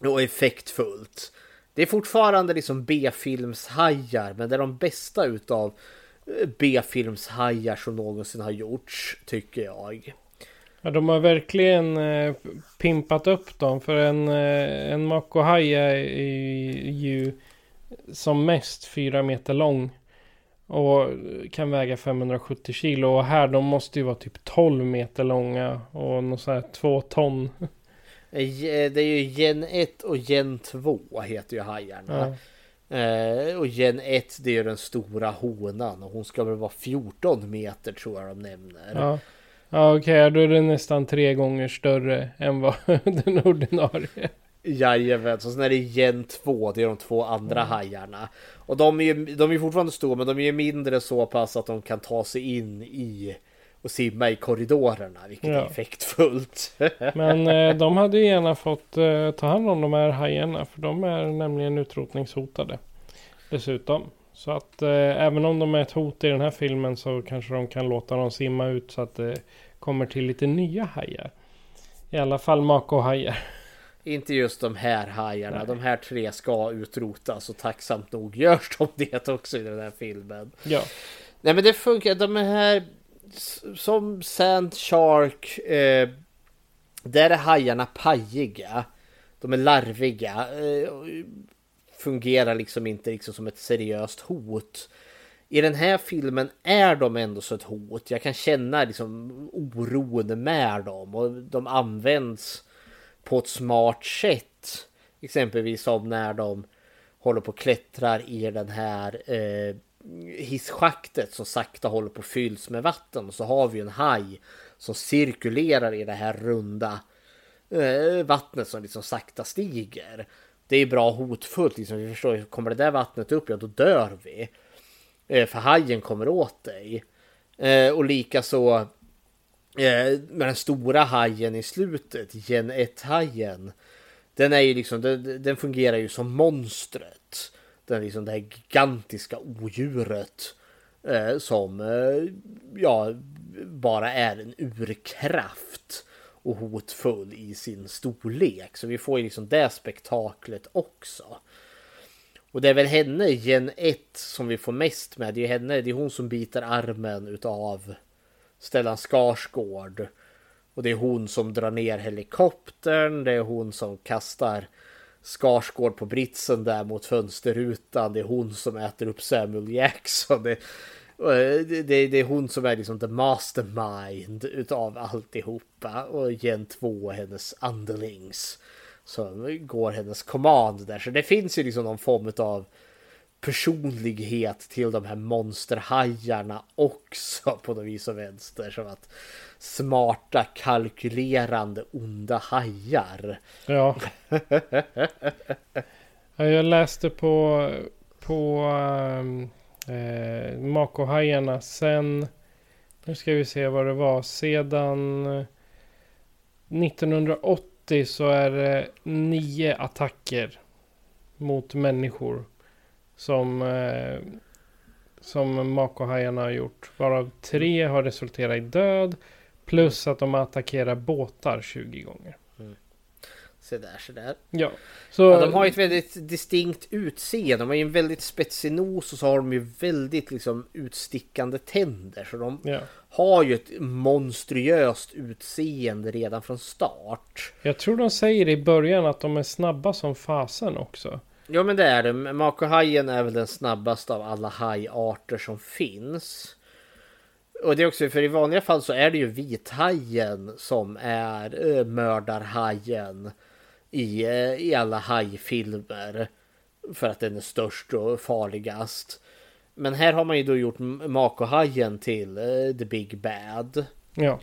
F: Och effektfullt. Det är fortfarande liksom B-filmshajar, men det är de bästa utav eh, B-filmshajar som någonsin har gjorts, tycker jag.
E: Ja, de har verkligen eh, pimpat upp dem. För en, eh, en makohaj är ju som mest fyra meter lång. Och kan väga 570 kilo. Och här de måste ju vara typ 12 meter långa. Och något sånt här 2 ton.
F: Eh, det är ju gen 1 och gen 2 heter ju hajarna. Ja. Eh, och gen 1 det är ju den stora honan och hon ska väl vara 14 meter tror jag de nämner.
E: Ja, ja okej okay, då är det nästan tre gånger större än vad den ordinarie.
F: Jajamän, så sen är det gen 2, det är de två andra mm. hajarna. Och de är ju de är fortfarande stora men de är mindre så pass att de kan ta sig in i och simma i korridorerna, vilket ja. är effektfullt.
E: Men eh, de hade ju gärna fått eh, ta hand om de här hajarna, för de är nämligen utrotningshotade. Dessutom. Så att eh, även om de är ett hot i den här filmen så kanske de kan låta dem simma ut så att det kommer till lite nya hajar. I alla fall mako-hajar.
F: Inte just de här hajarna. Nej. De här tre ska utrotas och tacksamt nog görs de det också i den här filmen.
E: Ja.
F: Nej men det funkar. De här som Sand Shark. Eh, där är hajarna pajiga. De är larviga. Eh, fungerar liksom inte liksom som ett seriöst hot. I den här filmen är de ändå så ett hot. Jag kan känna liksom oron med dem och de används på ett smart sätt. Exempelvis som när de håller på och klättrar i den här eh, hisschaktet som sakta håller på att fylls med vatten. Och så har vi en haj som cirkulerar i det här runda eh, vattnet som liksom sakta stiger. Det är bra hotfullt. Liksom. Vi förstår, kommer det där vattnet upp, ja då dör vi. Eh, för hajen kommer åt dig. Eh, och likaså Eh, med den stora hajen i slutet, Gen 1-hajen. Den är ju liksom, den, den fungerar ju som monstret den liksom det här gigantiska odjuret eh, som eh, ja, bara är en urkraft och hotfull i sin storlek. Så vi får ju liksom det spektaklet också. Och det är väl henne, gen 1, som vi får mest med. Det är henne, det är hon som biter armen utav Stellan Skarsgård. Och det är hon som drar ner helikoptern, det är hon som kastar Skarsgård på britsen där mot fönsterrutan. Det är hon som äter upp Samuel Jackson. Det, det, det, det är hon som är liksom the mastermind utav alltihopa. Och gen 2 hennes underlings. Som går hennes command där. Så det finns ju liksom någon form av personlighet till de här monsterhajarna också på något vis och vänster. Som att smarta, kalkylerande, onda hajar.
E: Ja. jag läste på, på eh, Makohajarna sen, nu ska vi se vad det var, sedan 1980 så är det nio attacker mot människor som, eh, som Makohajarna har gjort. Varav tre har resulterat i död Plus att de attackerar båtar 20 gånger. Mm.
F: Se där, se där.
E: Ja.
F: Så... Ja, de har ett väldigt distinkt utseende. De har ju en väldigt spetsig nos och så har de ju väldigt liksom utstickande tänder. Så de ja. har ju ett monstruöst utseende redan från start.
E: Jag tror de säger i början att de är snabba som fasen också.
F: Ja men det är det. Makohajen är väl den snabbaste av alla hajarter som finns. Och det är också för i vanliga fall så är det ju vithajen som är uh, mördarhajen i, uh, i alla hajfilmer. För att den är störst och farligast. Men här har man ju då gjort Makohajen till uh, The Big Bad.
E: Ja.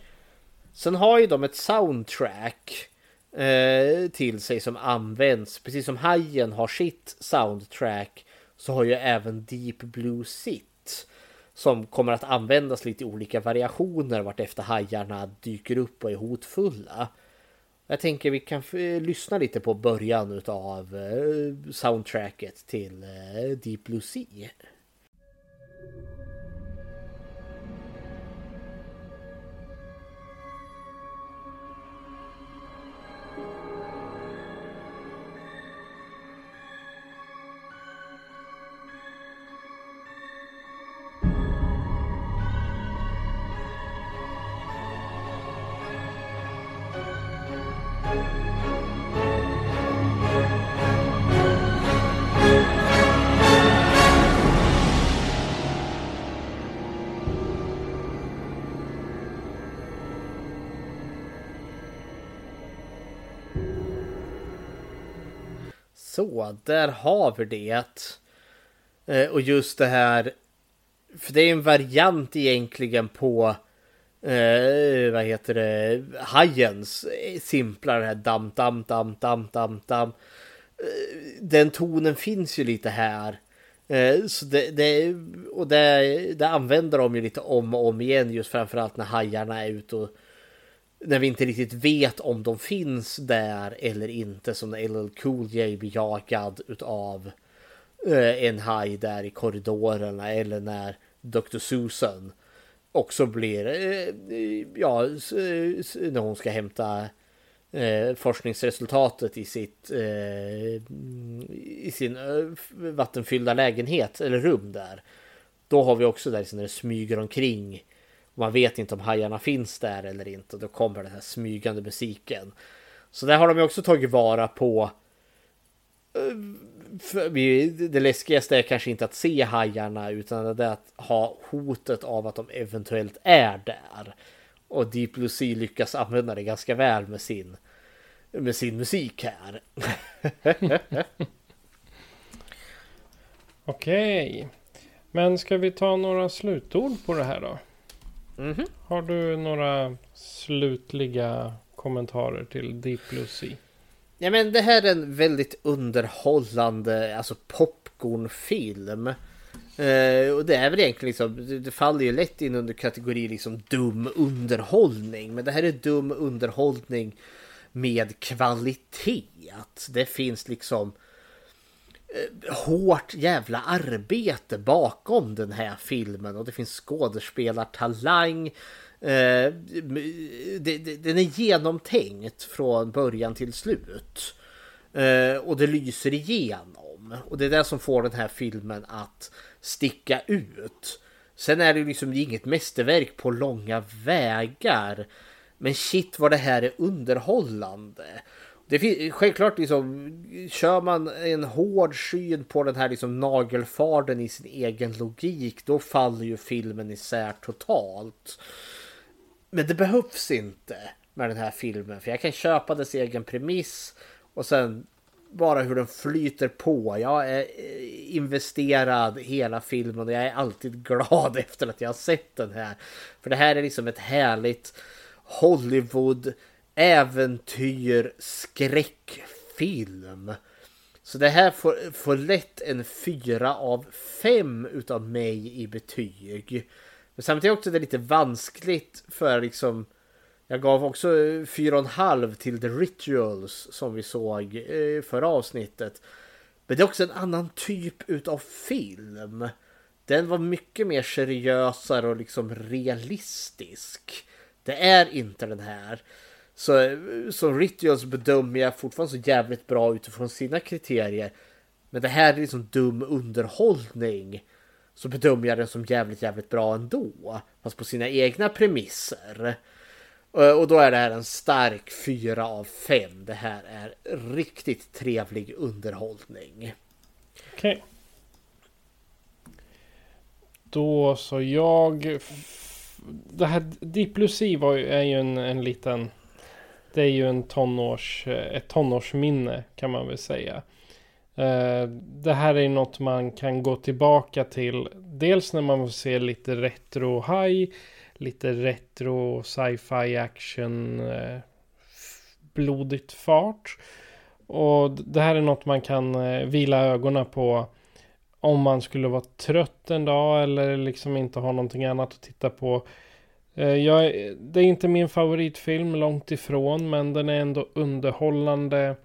F: Sen har ju de ett soundtrack eh, till sig som används. Precis som Hajen har sitt soundtrack så har ju även Deep Blue sitt. Som kommer att användas lite i olika variationer vart efter hajarna dyker upp och är hotfulla. Jag tänker vi kan eh, lyssna lite på början av eh, soundtracket till eh, Deep Blue Sea. Så, där har vi det. Eh, och just det här. För det är en variant egentligen på. Eh, vad heter det? Hajens eh, simplare här dam dam dam dam dam dam. Eh, den tonen finns ju lite här. Eh, så det, det, och det, det använder de ju lite om och om igen just framförallt när hajarna är ute och när vi inte riktigt vet om de finns där eller inte. Som när LL Cool J blir jagad utav eh, en haj där i korridorerna. Eller när Dr. Susan också blir, eh, ja, när hon ska hämta eh, forskningsresultatet i sitt eh, i sin eh, vattenfyllda lägenhet eller rum där. Då har vi också där när det smyger omkring man vet inte om hajarna finns där eller inte. Då kommer den här smygande musiken. Så där har de också tagit vara på. Eh, det läskigaste är kanske inte att se hajarna utan det är att ha hotet av att de eventuellt är där. Och Deep Blue Sea lyckas använda det ganska väl med sin, med sin musik här.
E: Okej. Men ska vi ta några slutord på det här då?
F: Mm -hmm.
E: Har du några slutliga kommentarer till Deep Blue Sea?
F: Ja men det här är en väldigt underhållande, alltså popcornfilm. Uh, och det är väl egentligen liksom, det faller ju lätt in under kategori liksom dum underhållning. Men det här är dum underhållning med kvalitet. Det finns liksom Eh, Eh, hårt jävla arbete bakom den här filmen och det finns skådespelartalang. Eh, den är genomtänkt från början till slut. Eh, och det lyser igenom. Och det är det som får den här filmen att sticka ut. Sen är det liksom inget mästerverk på långa vägar. Men shit vad det här är underhållande. Det finns, självklart liksom, kör man en hård syn på den här liksom nagelfarden i sin egen logik, då faller ju filmen isär totalt. Men det behövs inte med den här filmen, för jag kan köpa dess egen premiss och sen bara hur den flyter på. Jag är eh, investerad hela filmen och jag är alltid glad efter att jag har sett den här. För det här är liksom ett härligt Hollywood äventyr, skräckfilm. Så det här får, får lätt en fyra av fem utav mig i betyg. Men samtidigt också det lite vanskligt för liksom jag gav också fyra och en halv till The Rituals som vi såg i förra avsnittet. Men det är också en annan typ utav film. Den var mycket mer seriösare och liksom realistisk. Det är inte den här. Så, så Rituals bedömer jag fortfarande så jävligt bra utifrån sina kriterier. Men det här är liksom dum underhållning. Så bedömer jag den som jävligt, jävligt bra ändå. Fast på sina egna premisser. Eh, och då är det här en stark fyra av fem. Det här är riktigt trevlig underhållning.
E: Okej. Okay. Då så jag... Det här Deep Lucy var ju, är ju en, en liten det är ju en tonårs, eh, ett tonårsminne kan man väl säga. Eh, det här är något man kan gå tillbaka till. Dels när man får se lite retro high. lite retro, sci-fi action, eh, blodigt fart. Och det här är något man kan vila ögonen på om man skulle vara trött en dag eller liksom inte ha någonting annat att titta på. Eh, jag, det är inte min favoritfilm långt ifrån men den är ändå underhållande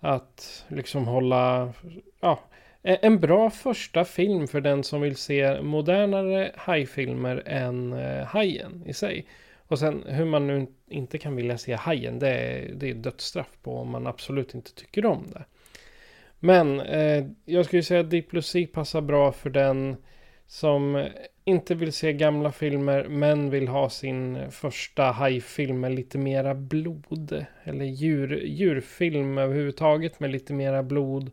E: att liksom hålla ja, e-, en bra första film för den som vill se modernare hajfilmer än eh, Hajen i sig. Och sen hur man nu inte kan vilja se Hajen, det är, det är dödsstraff på om man absolut inte tycker om det. Men eh, jag skulle säga att Diplosi passar bra för den som inte vill se gamla filmer men vill ha sin första hajfilm med lite mera blod. Eller djur, djurfilm överhuvudtaget med lite mera blod.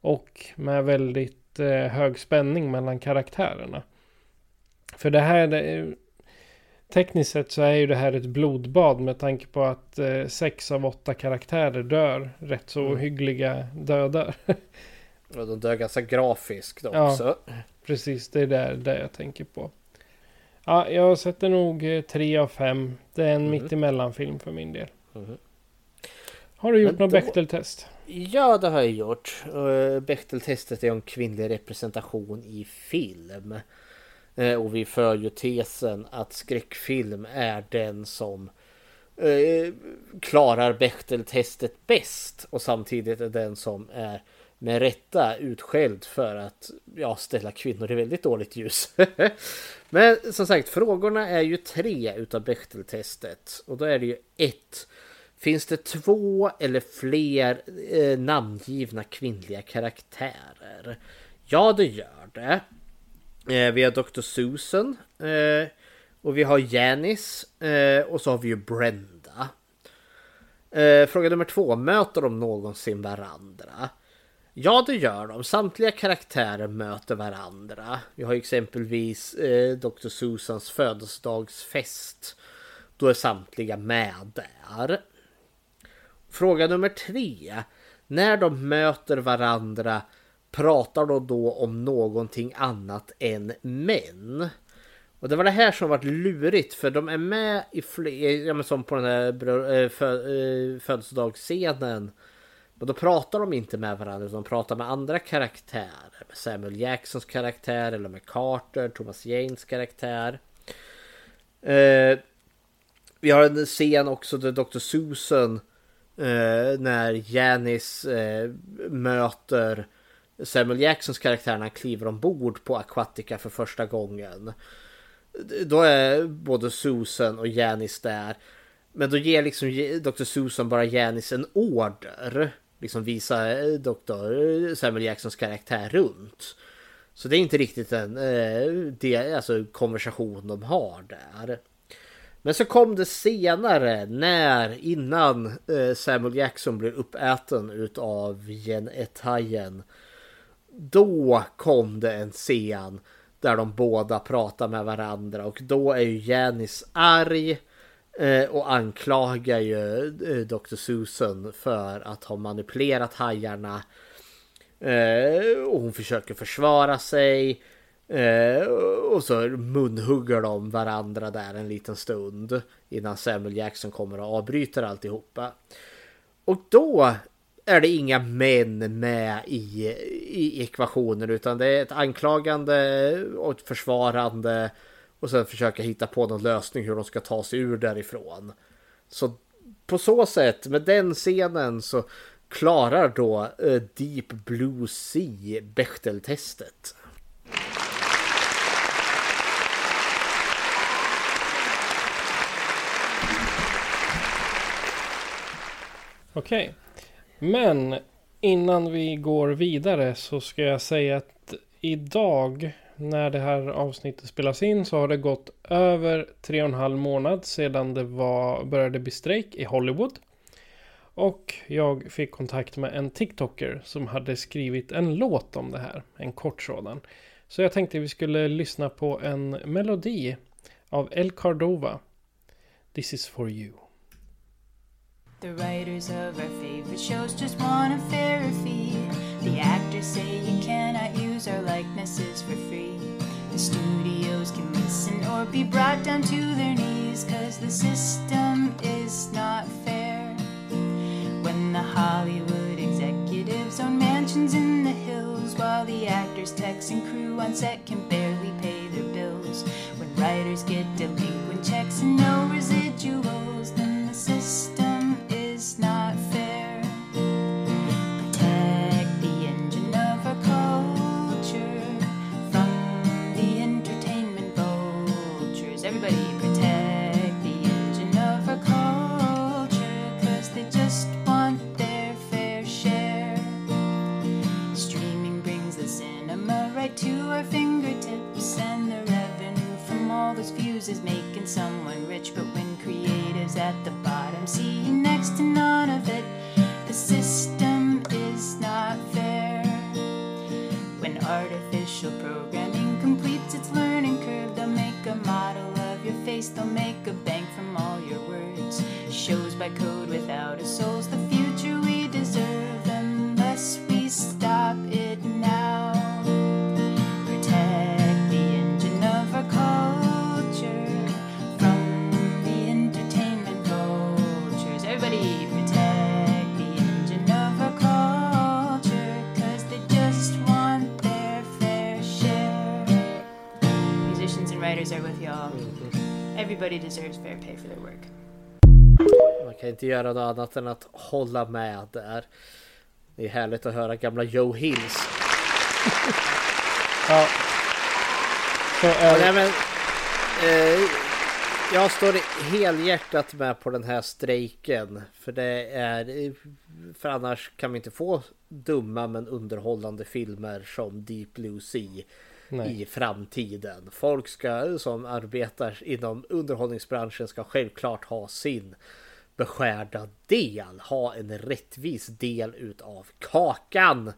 E: Och med väldigt eh, hög spänning mellan karaktärerna. För det här, det, tekniskt sett så är ju det här ett blodbad med tanke på att eh, sex av åtta karaktärer dör rätt så mm. hyggliga dödar.
F: Och de dör ganska grafiskt också.
E: Ja, precis, det är där, där jag tänker på. Ja, jag sätter nog eh, tre av fem. Det är en mm. mittemellan-film för min del. Mm. Har du gjort något då... Bechteltest?
F: Ja, det har jag gjort. Uh, Bechteltestet är om kvinnlig representation i film. Uh, och vi för ju tesen att skräckfilm är den som klarar Bechteltestet bäst och samtidigt är den som är med rätta utskälld för att ja, ställa kvinnor i väldigt dåligt ljus. Men som sagt, frågorna är ju tre utav Bechteltestet och då är det ju ett Finns det två eller fler eh, namngivna kvinnliga karaktärer? Ja, det gör det. Eh, vi har Dr. Susan. Eh, och vi har Janice. Eh, och så har vi ju Brenda. Eh, fråga nummer två. Möter de någonsin varandra? Ja, det gör de. Samtliga karaktärer möter varandra. Vi har exempelvis eh, Dr. Susans födelsedagsfest. Då är samtliga med där. Fråga nummer tre. När de möter varandra pratar de då om någonting annat än män? Och det var det här som var lurigt för de är med i fler, ja men som på den här eh, eh, födelsedagsscenen. Men då pratar de inte med varandra utan de pratar med andra karaktärer. Med Samuel Jacksons karaktär eller med Carter, Thomas Janes karaktär. Eh, vi har en scen också där Dr. Susan eh, när Janis eh, möter Samuel Jacksons karaktär när han kliver ombord på Aquatica för första gången. Då är både Susan och Janis där. Men då ger liksom Dr. Susan bara Janis en order. Liksom visa eh, Dr. Eh, Samuel Jacksons karaktär runt. Så det är inte riktigt en eh, det, alltså, konversation de har där. Men så kom det senare när innan eh, Samuel Jackson blir uppäten utav Jen Etayen. Då kom det en scen där de båda pratar med varandra och då är ju Janis arg eh, Eh, och anklagar ju eh, Dr. Susan för att ha manipulerat hajarna. Eh, och hon försöker försvara sig. Och så munhugger de varandra där en liten stund innan Samuel Jackson kommer och avbryter alltihopa. Och då är det inga män med i, i ekvationen utan det är ett anklagande och ett försvarande och sen försöka hitta på någon lösning hur de ska ta sig ur därifrån. Så på så sätt med den scenen så klarar då uh, Deep Blue Sea Bechteltestet.
E: Okej. Okay. Men innan vi går vidare så ska jag säga att idag när det här avsnittet spelas in så har det gått över tre och en halv månad sedan det var, började bli strejk i Hollywood. Och jag fick kontakt med en TikToker som hade skrivit en låt om det här. En kort sådan. Så jag tänkte vi skulle lyssna på en melodi av El Cardova. This is for you. The writers of our favorite shows just want a fair fee. The actors say you cannot use our likenesses for free.
N: The studios can listen or be brought down to their knees, cause the system is not fair. When the Hollywood executives own mansions in the hills, while the actors, techs, and crew on set can barely pay their bills. When writers get delinquent checks and no residuals, Everybody deserves fair pay for their work.
F: Man kan inte göra något annat än att hålla med där. Det är härligt att höra gamla Joe Hills.
E: Ja. Så
F: nej, men, eh, jag står helhjärtat med på den här strejken. För det är... För annars kan vi inte få dumma men underhållande filmer som Deep Blue Sea
E: Nej.
F: i framtiden. Folk ska, som arbetar inom underhållningsbranschen ska självklart ha sin beskärda del. Ha en rättvis del utav kakan.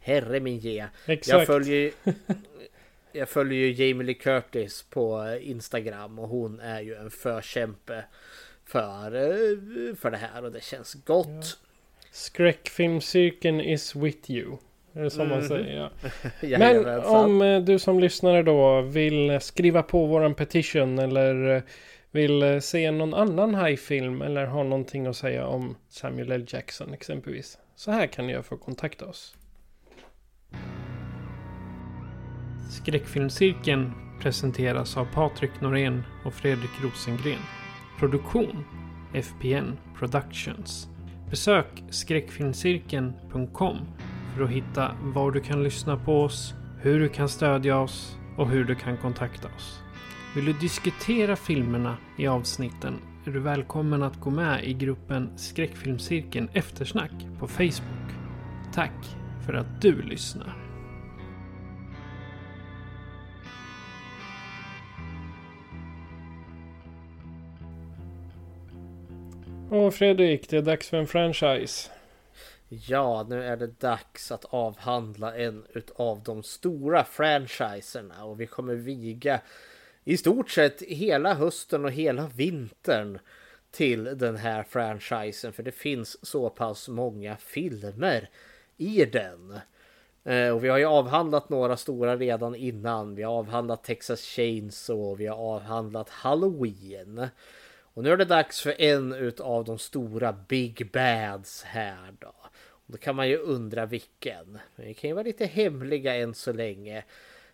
F: Herre min ge. Jag
E: Exakt.
F: följer jag följer ju Jamie Lee Curtis på Instagram och hon är ju en förkämpe för, eh, för det här och det känns gott.
E: Skräckfilmcirkeln is with you. Är det som man
F: Mhm.
E: säger? Ja. Men om eh, du som lyssnare då vill skriva på våran petition eller eh, vill eh, se någon annan high-film eller har någonting att säga om Samuel L. Jackson exempelvis. Så här kan ni göra för att kontakta oss. Skräckfilmscirkeln presenteras av Patrik Norén och Fredrik Rosengren. Produktion FPN Productions. Besök skräckfilmscirkeln.com för att hitta var du kan lyssna på oss, hur du kan stödja oss och hur du kan kontakta oss. Vill du diskutera filmerna i avsnitten är du välkommen att gå med i gruppen Skräckfilmscirkeln Eftersnack på Facebook. Tack för att du lyssnar. Åh Fredrik, det är dags för en franchise.
F: Ja, nu är det dags att avhandla en utav de stora franchiserna och vi kommer viga i stort sett hela hösten och hela vintern till den här franchisen för det finns så pass många filmer i den. Eh, och vi har ju avhandlat några stora redan innan. Vi har avhandlat Texas Chainsaw, vi har avhandlat Halloween. Och nu är det dags för en utav de stora Big Bads här då. Då kan man ju undra vilken. Men vi kan ju vara lite hemliga än så länge.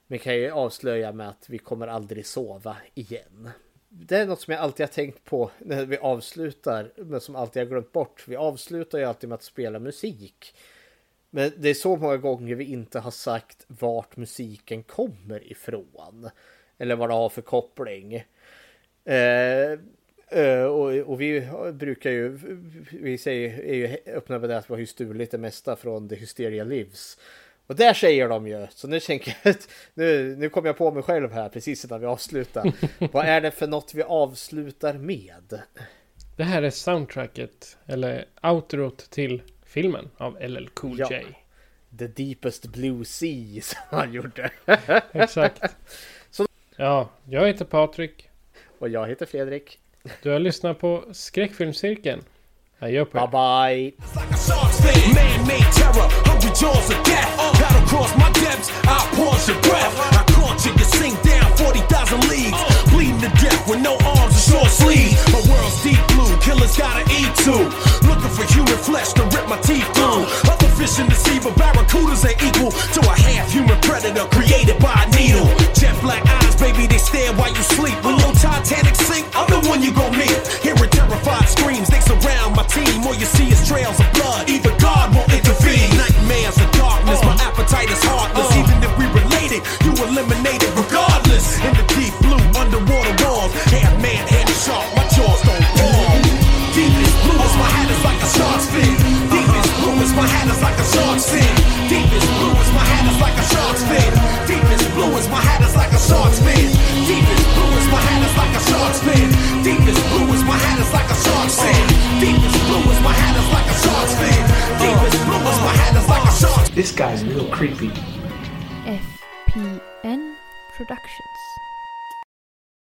F: Men kan ju avslöja med att vi kommer aldrig sova igen. Det är något som jag alltid har tänkt på när vi avslutar, men som alltid har glömt bort. Vi avslutar ju alltid med att spela musik. Men det är så många gånger vi inte har sagt vart musiken kommer ifrån. Eller vad det har för koppling. Eh, eh, och, och vi brukar ju, vi säger, är ju öppna med det att vi har ju stulit det mesta från The Hysteria Lives. Och där säger de ju, så nu tänker jag att nu, nu kommer jag på mig själv här precis innan vi avslutar. Vad är det för något vi avslutar med?
E: Det här är soundtracket, eller outrot till filmen av LL Cool
F: Ja.
E: J.
F: The Deepest Blue Sea som han gjorde.
E: Exakt.
F: Så-
E: Ja, jag heter Patrik.
F: Och jag heter Fredrik.
E: Du har lyssnat på Skräckfilmscirkeln. Adjö på er.
F: Bye bye!
J: Man-made terror, hundred jaws of death. Battle across my depths, I pause your breath. I cause
O: launch it, you sink down 40,000 leagues. Bleeding to death with no arms and short sleeves. My world's deep blue, killers gotta eat too. Looking for human flesh to rip my teeth through. Other fish in the sea, but barracudas ain't equal to a half human predator created by a needle. Jet black eyes, baby, they stare while you sleep. When your Titanic sink, I'm the one you gon' meet. Hearing terrified screams, they surround my team. All you see is trails of blood. Either God won't intervene. Nightmares of darkness, my appetite is heartless. Uh. Even if we related, you eliminated regardless. In the deep blue underwater walls, half man, half shark, my jaws don't fall. Deepest blue is my hat is like a shark's fin. Deepest blue is my hat is like a shark's fin. Deepest blue is my hat is like a shark's fin. Deepest blue is my hat is like a shark's fin. Deepest blue is my hat is like a shark's fin. Deepest blue is my hat is like a shark's fin. Deepest blue is my hat is like a shark's fin. Deepest blue is my hat is like a shark's
P: This guy's real creepy.
G: FPN Productions.